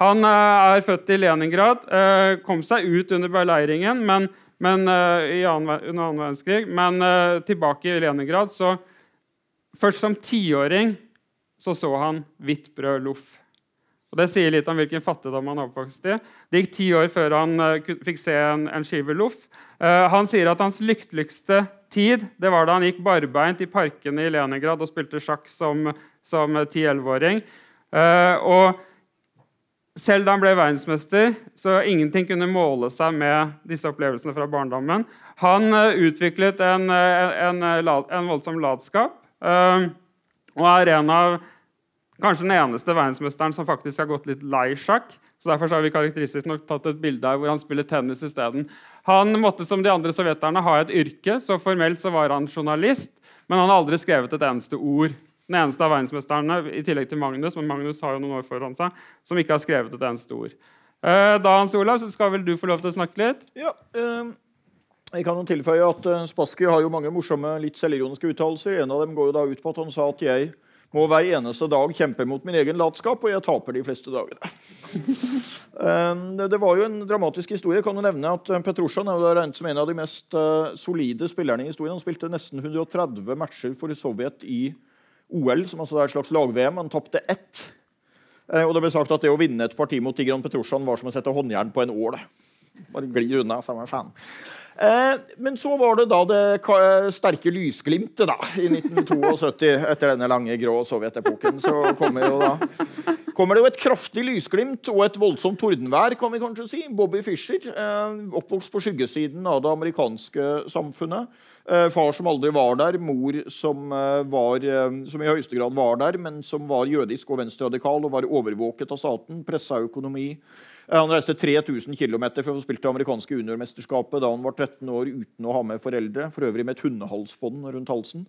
Han uh, er født i Leningrad, uh, kom seg ut under beleiringen men, men, annen, under annen verdenskrig, men tilbake i Leningrad så Først som tiåring så, så han hvitt brød loff. Og Det sier litt om hvilken fattigdom han oppvokste i. Det gikk ti år før han uh, fikk se en, en skive loff. Uh, han sier at hans lykkeligste tid det var da han gikk barbeint i parkene i Leningrad og spilte sjakk som, som 10-11-åring. Uh, eh, og selv da han ble verdensmester, så ingenting kunne måle seg med disse opplevelsene fra barndommen. Han utviklet en, en, en, en voldsom latskap og er en av Kanskje den eneste verdensmesteren som faktisk har gått litt lei sjakk. så Derfor har vi karakteristisk nok tatt et bilde av hvor han spiller tennis isteden. Han måtte som de andre sovjeterne ha et yrke, så formelt så var han journalist. Men han har aldri skrevet et eneste ord. Den eneste av verdensmesterne i tillegg til Magnus, men Magnus har jo noen år foran seg, som ikke har skrevet et eneste ord. Eh, da Hans Olav, så skal vel du få lov til å snakke litt?
Ja, um jeg kan jo tilføye at uh, Spassky har jo mange morsomme, litt selvironiske uttalelser. En av dem går jo da ut på at han sa at jeg Må hver eneste dag kjempe mot min egen latskap, og jeg taper de fleste dagene. Um, det, var jo en dramatisk historie. Jeg kan jo nevne at uh, Petrosjan er regnet som en av de mest uh, solide spillerne i historien. Han spilte nesten 130 matcher for Sovjet i OL, som altså er et slags lag-VM. Han tapte ett. Uh, og det ble sagt at det å vinne et parti mot Tigran Petrosjan var som å sette håndjern på en ål. Bare glir unna, samme faen. Eh, men så var det da det sterke lysglimtet da, i 1972, etter denne lange grå sovjetepoken. Så kommer, jo da, kommer det jo et kraftig lysglimt og et voldsomt tordenvær, kan vi kanskje si. Bobby Fischer, eh, oppvokst på skyggesiden av det amerikanske samfunnet. Eh, far som aldri var der, mor som, var, som i høyeste grad var der, men som var jødisk og venstreradikal og var overvåket av staten. Pressa økonomi. Eh, han reiste 3000 km for å spille det amerikanske juniormesterskapet da han var 13 år uten å ha med foreldre. For øvrig med et hundehalsbånd rundt halsen.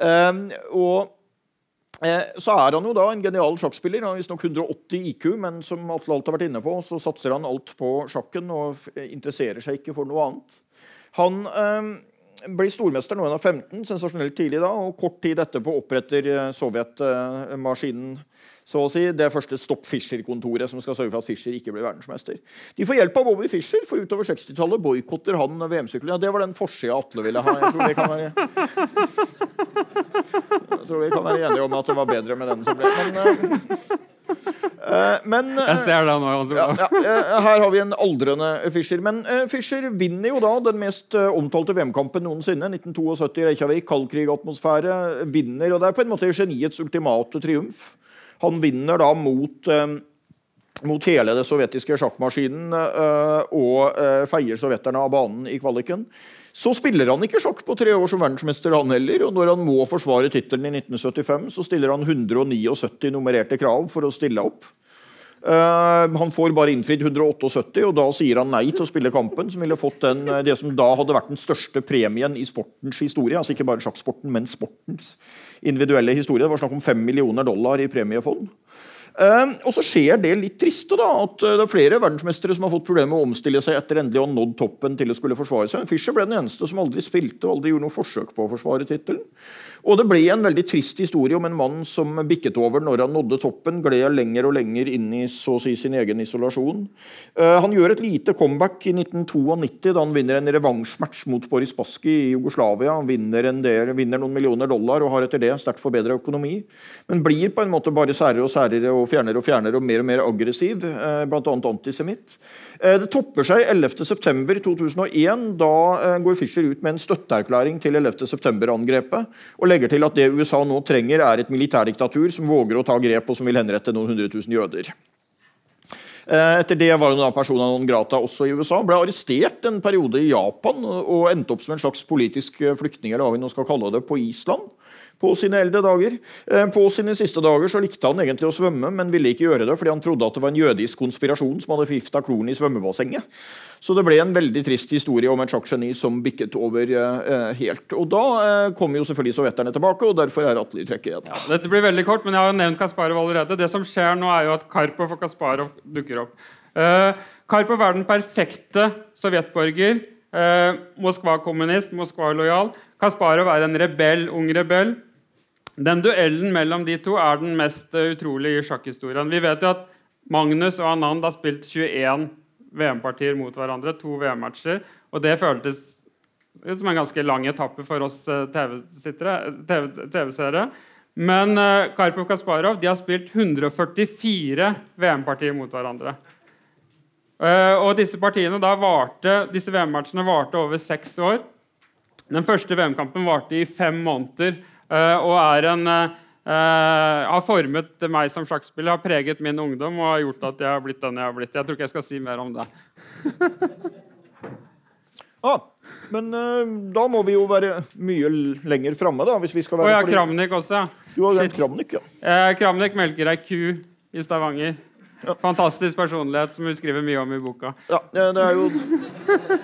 Eh, og eh, så er han jo da en genial sjakkspiller. Han har visstnok 180 IQ, men som Atle alt har vært inne på, så satser han alt på sjakken og interesserer seg ikke for noe annet. Han eh, blir stormester når han er 15, sensasjonelt tidlig da, og kort tid etterpå oppretter eh, sovjetmaskinen så å si, det første Stopp Fischer-kontoret som skal sørge for at Fischer ikke blir verdensmester. De får hjelp av Bobby Fischer, for utover 60-tallet boikotter han VM-sykkelen. Ja, det var den forsida Atle ville ha. Jeg tror vi kan være Jeg tror vi kan være enige om at det var bedre med den som ble Men, uh, men
uh, Jeg ser det nå.
Ja, ja, uh, her har vi en aldrende Fischer. Men Fischer vinner jo da den mest omtalte VM-kampen noensinne. 1972 i Reykjavik, kaldkrigatmosfære. Vinner, og det er på en måte geniets ultimate triumf. Han vinner da mot, eh, mot hele det sovjetiske sjakkmaskinen eh, og eh, feier sovjeterne av banen i kvaliken. Så spiller han ikke sjakk på tre år som verdensmester, han heller. Og når han må forsvare tittelen i 1975, så stiller han 179 nummererte krav for å stille opp. Han får bare innfridd 178, og da sier han nei til å spille kampen, som ville fått den, det som da hadde vært den største premien i sportens historie. Altså ikke bare sjakksporten, men sportens individuelle historie. Det var snakk om 5 millioner dollar i premiefond. Uh, og så skjer det litt triste, da, at uh, det er flere verdensmestere som har fått problemer med å omstille seg etter endelig å ha nådd toppen til å skulle forsvare seg. Fischer ble den eneste som aldri spilte og aldri gjorde noe forsøk på å forsvare tittelen. Og det ble en veldig trist historie om en mann som bikket over når han nådde toppen, gled lenger og lenger inn i så å si sin egen isolasjon. Uh, han gjør et lite comeback i 1992 da han vinner en revansjmatch mot Boris Baski i Jugoslavia. Han vinner, del, vinner, noen millioner dollar og har etter det sterkt forbedra økonomi. Men blir på en måte bare særere og særere og fjernere og fjernere og mer og mer aggressiv, uh, bl.a. antisemitt. Uh, det topper seg 11.9.2001. Da går Fischer ut med en støtteerklæring til 11.9-angrepet. og legger til at det USA nå trenger, er et militærdiktatur som våger å ta grep, og som vil henrette noen hundre tusen jøder. Eh, etter det var hun da persona non grata også i USA. Ble arrestert en periode i Japan og endte opp som en slags politisk flyktning eller hva vi nå skal kalle det, på Island på sine eldre dager. Eh, på sine siste dager så likte han egentlig å svømme, men ville ikke gjøre det fordi han trodde at det var en jødisk konspirasjon som hadde forgifta kloren i svømmebassenget. Så det ble en veldig trist historie om et sjakkgeni som bikket over eh, helt. Og da eh, kommer jo selvfølgelig sovjeterne tilbake, og derfor er Atle i trekket igjen.
Ja, dette blir veldig kort, men jeg har jo nevnt Kasparov allerede. Det som skjer nå, er jo at Karpov og Kasparov dukker opp. Eh, Karpov er den perfekte sovjetborger. Uh, Moskva-kommunist, Moskva-lojal. Kasparov er en rebell, ung rebell. Den duellen mellom de to er den mest uh, utrolige i sjakkhistorien. Vi vet jo at Magnus og Anand har spilt 21 VM-partier mot hverandre. To VM-matcher. Og det føltes som en ganske lang etappe for oss uh, TV-seere. Men uh, Karpov Kasparov de har spilt 144 VM-partier mot hverandre. Uh, og disse partiene da varte, disse VM-matchene varte over seks år. Den første VM-kampen varte i fem måneder. uh, og er en eh, har formet meg som sjakkspiller, har preget min ungdom og har gjort at jeg har blitt den jeg har blitt. Jeg tror ikke jeg skal si mer om det.
ah, men uh, da må vi jo være mye lenger framme, da. Hvis vi skal være
jeg har Kramnik også.
Du har glemt Kramnik, ja.
Uh, Kramnik melker ei ku i Stavanger. Fantastisk personlighet som hun skriver mye om i boka.
Ja, Det er jo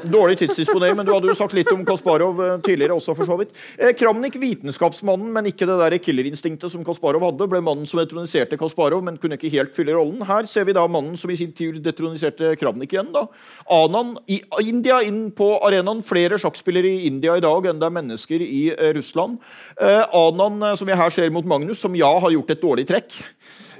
dårlig tidsdisponering, men du hadde jo sagt litt om Kasparov eh, tidligere også, for så vidt. Eh, Kramnik, vitenskapsmannen, men ikke det der killerinstinktet som Kasparov hadde, ble mannen som detroniserte Kasparov, men kunne ikke helt fylle rollen. Her ser vi da mannen som i sin tid detroniserte Kramnik igjen. da. Anand i India inn på arenaen. Flere sjakkspillere i India i dag enn det er mennesker i eh, Russland. Anan, som vi her ser mot Magnus, som ja har gjort et dårlig trekk.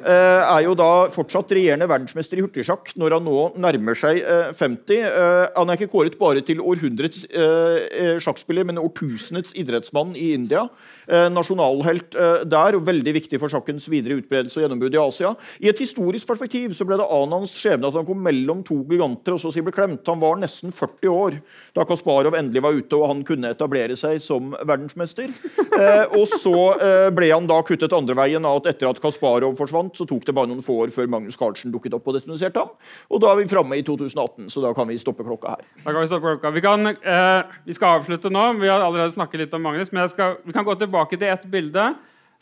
Eh, er jo da fortsatt regjerende verdensmester i hurtigsjakk når han nå nærmer seg eh, 50. Eh, han er ikke kåret bare til århundrets eh, eh, sjakkspiller, men årtusenets idrettsmann i India. Eh, nasjonalhelt eh, der, og veldig viktig for sjakkens videre utbredelse og gjennombrudd i Asia. I et historisk perspektiv så ble det Anans skjebne at han kom mellom to giganter og så ble klemt. Han var nesten 40 år da Kasparov endelig var ute og han kunne etablere seg som verdensmester. Eh, og så eh, ble han da kuttet andre veien av at etter at Kasparov forsvant, så tok det bare noen få år før Magnus Carlsen dukket opp og detoniserte ham. Og da er vi framme i 2018, så da kan vi stoppe klokka her.
Da kan Vi stoppe klokka. Vi, kan, eh, vi skal avslutte nå. Vi har allerede snakket litt om Magnus. Men skal, vi kan gå tilbake til ett bilde.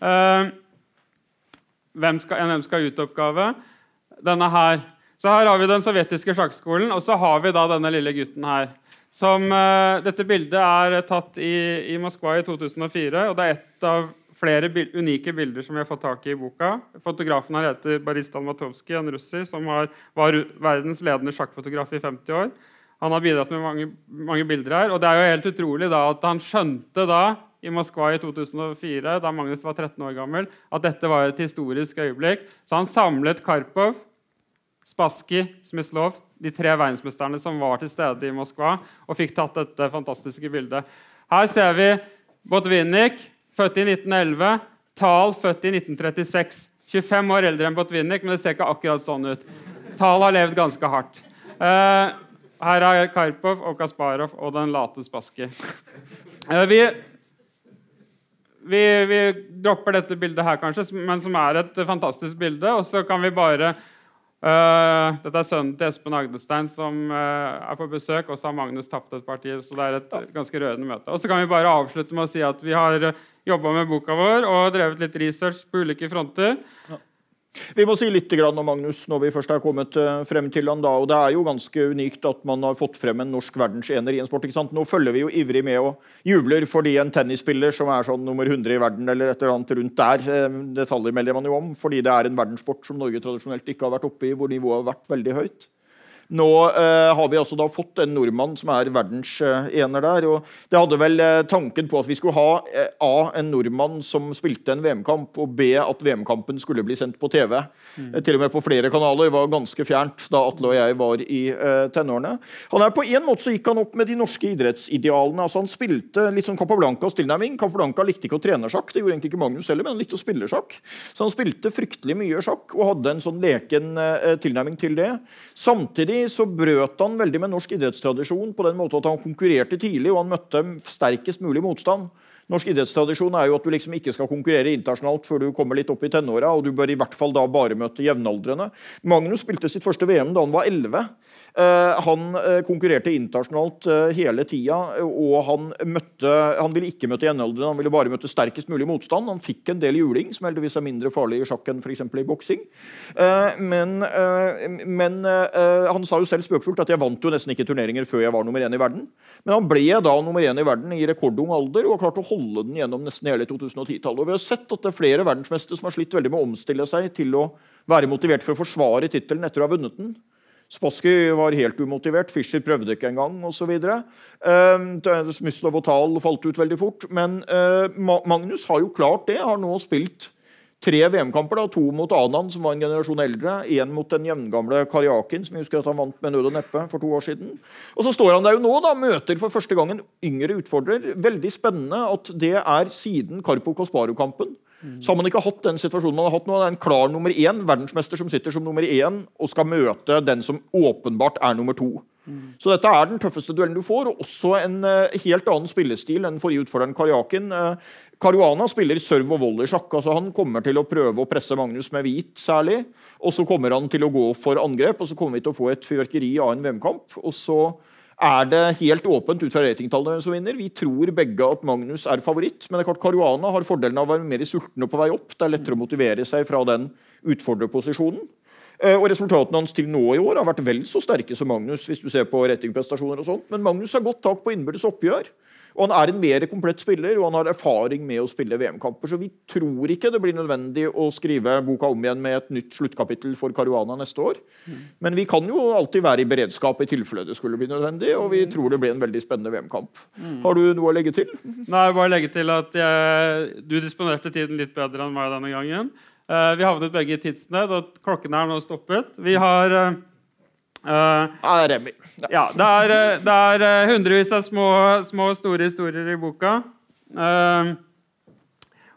Eh, hvem skal, en hvem ut-oppgave. Denne her. Så her har vi den sovjetiske sjakkskolen, og så har vi da denne lille gutten her. Som, eh, dette bildet er tatt i, i Moskva i 2004, og det er et av flere bil unike bilder som vi har fått tak i i boka. Fotografen her heter Baristan Matovskij, en russer som var, var verdens ledende sjakkfotograf i 50 år. Han har bidratt med mange, mange bilder her, og det er jo helt utrolig da at han skjønte da i Moskva i 2004, da Magnus var 13 år gammel, at dette var et historisk øyeblikk. Så han samlet Karpov, Spassky, Smyslov, de tre verdensmesterne som var til stede i Moskva, og fikk tatt dette fantastiske bildet. Her ser vi Botvinnik, født i 1911, Tal, født i 1936. 25 år eldre enn Botvinnik, men det ser ikke akkurat sånn ut. Tal har levd ganske hardt. Eh, her er Karpov og Kasparov og den late Spassky. Eh, vi vi, vi dropper dette bildet her, kanskje, men som er et fantastisk bilde. Og så kan vi bare øh, Dette er sønnen til Espen Agdestein som uh, er på besøk. Og så har Magnus tapt et parti, så det er et ganske rørende møte. Og så kan vi bare avslutte med å si at vi har jobba med boka vår og drevet litt research på ulike fronter.
Vi må si litt om Magnus når vi først er kommet eh, frem til han da. og Det er jo ganske unikt at man har fått frem en norsk verdensener i en sport. ikke sant? Nå følger vi jo ivrig med og jubler fordi en tennisspiller som er sånn nummer 100 i verden eller et eller annet rundt der, eh, detaljer melder man jo om, fordi det er en verdenssport som Norge tradisjonelt ikke har vært oppe i, hvor nivået har vært veldig høyt. Nå eh, har vi altså da fått en nordmann som er verdensener der. og Det hadde vel eh, tanken på at vi skulle ha eh, A. en nordmann som spilte en VM-kamp, og B. at VM-kampen skulle bli sendt på TV. Eh, til og med på flere kanaler. var ganske fjernt da Atle og jeg var i eh, tenårene. Han er På en måte så gikk han opp med de norske idrettsidealene. altså Han spilte litt sånn Capablancas tilnærming. Capablanca likte ikke å trene sjakk, det gjorde egentlig ikke Magnus heller, men han likte å spille sjakk. Så han spilte fryktelig mye sjakk og hadde en sånn leken eh, tilnærming til det. Samtidig så brøt han veldig med norsk idrettstradisjon på den måten at han konkurrerte tidlig, og han møtte sterkest mulig motstand. Norsk idrettstradisjon er jo at du liksom ikke skal konkurrere internasjonalt før du kommer litt opp i tenåra, og du bør i hvert fall da bare møte jevnaldrende. Magnus spilte sitt første VM da han var 11. Eh, han eh, konkurrerte internasjonalt eh, hele tida, og han, møtte, han ville ikke møte jevnaldrende, han ville bare møte sterkest mulig motstand. Han fikk en del juling, som heldigvis er mindre farlig i sjakk enn f.eks. i boksing. Men men han sa jo selv spøkefullt at jeg vant jo nesten ikke turneringer før jeg var nummer én i verden. Men han ble da nummer én i verden i rekordung alder og har klart å holde den gjennom nesten hele 2010-tallet. Og Vi har sett at det er flere verdensmestere som har slitt veldig med å omstille seg til å være motivert for å forsvare tittelen etter å ha vunnet den. Spassky var helt umotivert. Fischer prøvde ikke engang osv. Uh, Smyslov og Tal falt ut veldig fort. Men uh, Magnus har jo klart det. Har nå spilt tre VM-kamper. To mot Anand, som var en generasjon eldre. Én mot den jevngamle Karjakin, som jeg husker at han vant med nød og neppe for to år siden. Og så står han der jo nå, da, møter for første gang en yngre utfordrer. Veldig spennende at det er siden Karpo-Kasparov-kampen. Så har man ikke hatt den situasjonen man har hatt nå. Det er en klar nummer én, verdensmester som sitter som nummer én og skal møte den som åpenbart er nummer to. Så dette er den tøffeste duellen du får, og også en uh, helt annen spillestil enn forrige utfordreren Karjakin. Uh, Caruana spiller serve- og volleysjakk. Altså han kommer til å prøve å presse Magnus med hvit særlig. Og så kommer han til å gå for angrep, og så kommer vi til å få et fyrverkeri av en VM-kamp. Og så er det helt åpent ut fra ratingtallene som vinner. Vi tror begge at Magnus er favoritt, men det er klart Caruana har fordelen av å være mer sulten og på vei opp. Det er lettere å motivere seg fra den utfordrerposisjonen. Eh, og Resultatene hans til nå i år har vært vel så sterke som Magnus. hvis du ser på ratingprestasjoner og sånt. Men Magnus har godt tak på innbyrdes oppgjør. Og Han er en mer komplett spiller og han har erfaring med å spille VM-kamper. Så vi tror ikke det blir nødvendig å skrive boka om igjen med et nytt sluttkapittel for Caruana neste år. Men vi kan jo alltid være i beredskap i tilfelle det skulle bli nødvendig. Og vi tror det blir en veldig spennende VM-kamp. Har du noe å legge til?
Nei, bare legge til at jeg, Du disponerte tiden litt bedre enn meg denne gangen. Eh, vi havnet begge i tidsnød, og klokken er nå stoppet. Vi har eh, eh,
Ja, Remi. Ja.
Ja, det er, eh, det er eh, hundrevis av små, små store historier i boka. Uh,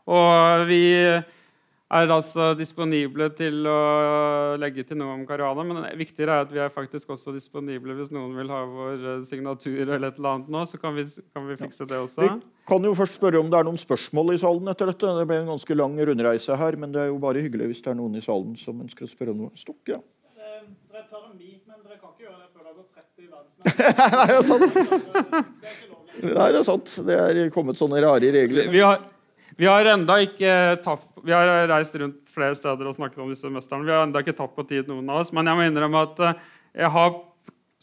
og vi er altså disponible til å legge til noe om Caruana. Men det viktigere er at vi er faktisk også disponible hvis noen vil ha vår signatur eller et eller annet nå. Så kan vi, kan vi fikse det også.
Vi kan jo først spørre om det er noen spørsmål i salen etter dette. Det ble en ganske lang rundreise her, men det er jo bare hyggelig hvis det er noen i salen som ønsker å spørre om noe. Stokk, ja.
Jeg tar en mi, men dere kan ikke gjøre det før det har gått 30 verdensmenn.
Nei, det er sant. Nei, det er sant. Det er kommet sånne rare regler.
Vi har, vi har enda ikke tapt, Vi har reist rundt flere steder og snakket om disse mesterne. Vi har enda ikke tatt på tid, noen av oss. Men jeg må innrømme at eh, jeg har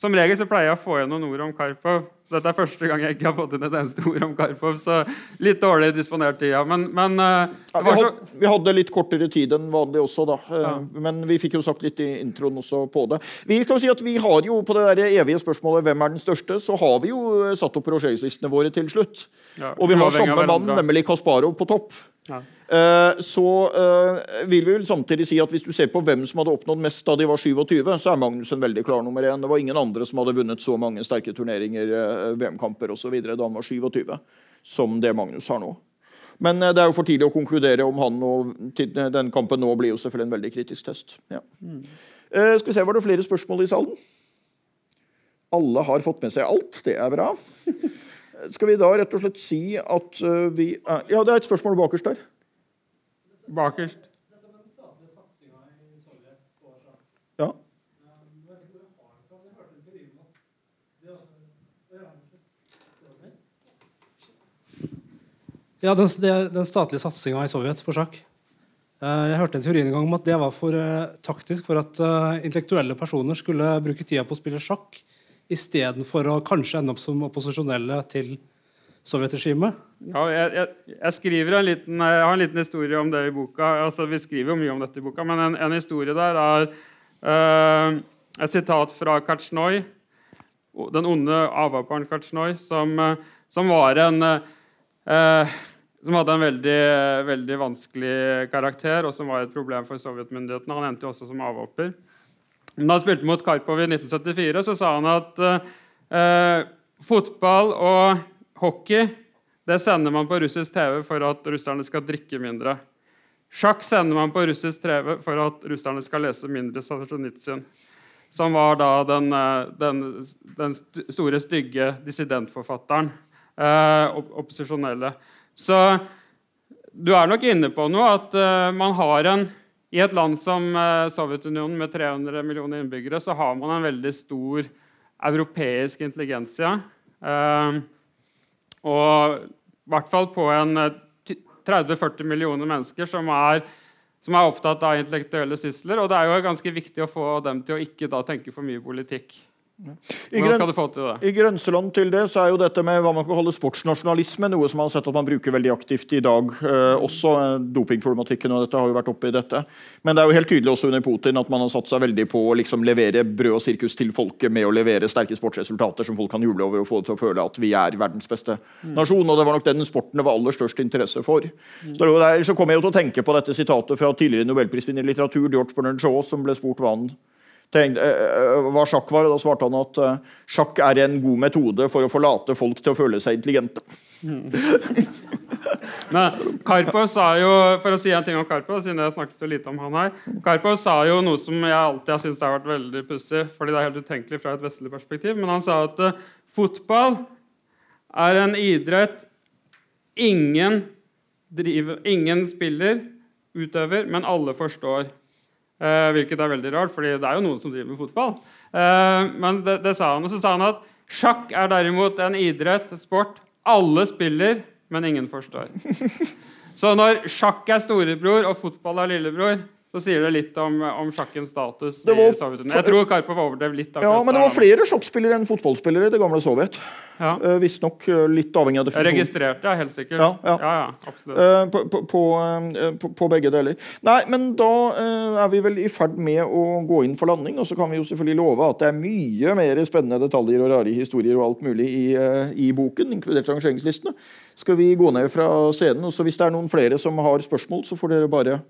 som regel så pleier jeg å få igjen noen ord om Karpov. Dette er første gang jeg ikke har fått inn et eneste ord om Karpov, så litt dårlig disponert tida. Men, men eh,
Ja, vi,
så
vi hadde litt kortere tid enn vanlig også, da. Ja. Men vi fikk jo sagt litt i introen også på det. Vi kan jo si at vi har jo på det der evige spørsmålet 'Hvem er den største?' så har vi jo eh, satt opp rangeringslistene våre til slutt.
Ja,
Og vi har samme mann, nemlig Kasparov, på topp.
Ja.
Eh, Så eh, vil vi vel samtidig si at hvis du ser på hvem som hadde oppnådd mest da de var 27, så er Magnus en veldig klar nummer én. Det var ingen andre som hadde vunnet så mange sterke turneringer, eh, VM-kamper osv. da han var 27, som det Magnus har nå. Men det er jo for tidlig å konkludere om han og den kampen nå blir jo selvfølgelig en veldig kritisk test. Ja. Mm. skal vi se, Var det flere spørsmål i salen? Alle har fått med seg alt. Det er bra. Skal vi da rett og slett si at eh, vi er Ja, det er et spørsmål bakerst der.
bakerst.
Ja.
Ja, den, det- den statlige satsinga i Sovjet på sjakk. Eh, Jeg hørte en teori en gang om at det var for eh, taktisk for at eh, intellektuelle personer skulle bruke tida på å spille sjakk istedenfor å kanskje ende opp som opposisjonelle til sovjetregimet.
Ja, jeg, jeg, jeg, liten, jeg har en liten historie om det i boka. Altså, vi skriver jo mye om dette i boka, men en, en historie der er uh, et sitat fra Katsjnoj, den onde avhopperen Katsjnoj, som, eh, som var en uh, som hadde en veldig, veldig vanskelig karakter, og som var et problem for sovjetmyndighetene. Han endte jo også som avhopper. Da han spilte mot Karpov i 1974, så sa han at eh, fotball og hockey det sender man på russisk TV for at russerne skal drikke mindre. Sjakk sender man på russisk TV for at russerne skal lese mindre Solzjenitsyn. Som var da den, eh, den, den store, stygge dissidentforfatteren. Eh, opposisjonelle. Så du er nok inne på noe, at eh, man har en I et land som eh, Sovjetunionen med 300 millioner innbyggere, så har man en veldig stor europeisk intelligensia. Eh, og i hvert fall på en eh, 30-40 millioner mennesker som er, som er opptatt av intellektuelle sysler. Og det er jo ganske viktig å få dem til å ikke da tenke for mye politikk.
I,
det?
I grenseland til det så er jo dette med hva man kan kalle sportsnasjonalisme noe som man har sett at man bruker veldig aktivt i dag. Eh, også eh, dopingproblematikken og dette har jo vært oppe i dette. Men det er jo helt tydelig også under Putin at man har satt seg veldig på å liksom levere brød og sirkus til folket med å levere sterke sportsresultater som folk kan juble over og få det til å føle at vi er verdens beste nasjon. Og det var nok den sporten det var aller størst interesse for. Så, det er der, så kommer jeg jo til å tenke på dette sitatet fra tidligere nobelprisvinner i litteratur, George Bernard Shaw, som ble spurt hva han tenkte, eh, hva sjakk var, da svarte han at eh, sjakk er en god metode for å forlate folk til å føle seg intelligente.
Men Karpov sa jo, for å si en ting om Karpov, siden jeg snakket så lite om han her Karpov sa jo noe som jeg alltid har syntes har vært veldig pussig, fordi det er helt utenkelig fra et vestlig perspektiv, men han sa at eh, fotball er en idrett ingen, driver, ingen spiller, utøver, men alle forstår. Eh, hvilket er veldig rart, fordi det er jo noen som driver med fotball. Eh, men det, det sa han. Og så sa han at sjakk er derimot en idrett, sport, alle spiller, men ingen forstår. Så når sjakk er storebror og fotball er lillebror, så sier det litt om, om sjakkens status
var
i Sovjetunionen. Jeg tror Karpov overdrev litt.
Ja, Men det var flere sjakkspillere enn fotballspillere i det gamle Sovjet.
Ja.
Uh, Visstnok uh, litt avhengig av definisjonen.
Registrert, ja, helt sikkert.
Ja, ja.
absolutt.
Eh, på, på, på, eh, på, begge deler. Nei, men da eh, er vi vel i ferd med å gå inn for landing. Og så kan vi jo selvfølgelig love at det er mye mer spennende detaljer og rare historier og alt mulig i, eh, i boken, inkludert rangeringslistene. Skal vi gå ned fra scenen, og så hvis det er noen flere som har spørsmål, så får dere bare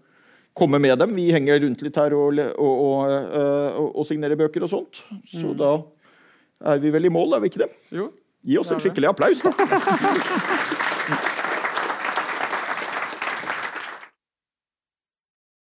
komme med dem. Vi henger rundt litt her og, og, og, eh, og, og signerer bøker og sånt. Så da er vi vel i mål, er vi ikke det?
Jo.
Gi oss en skikkelig applaus, da.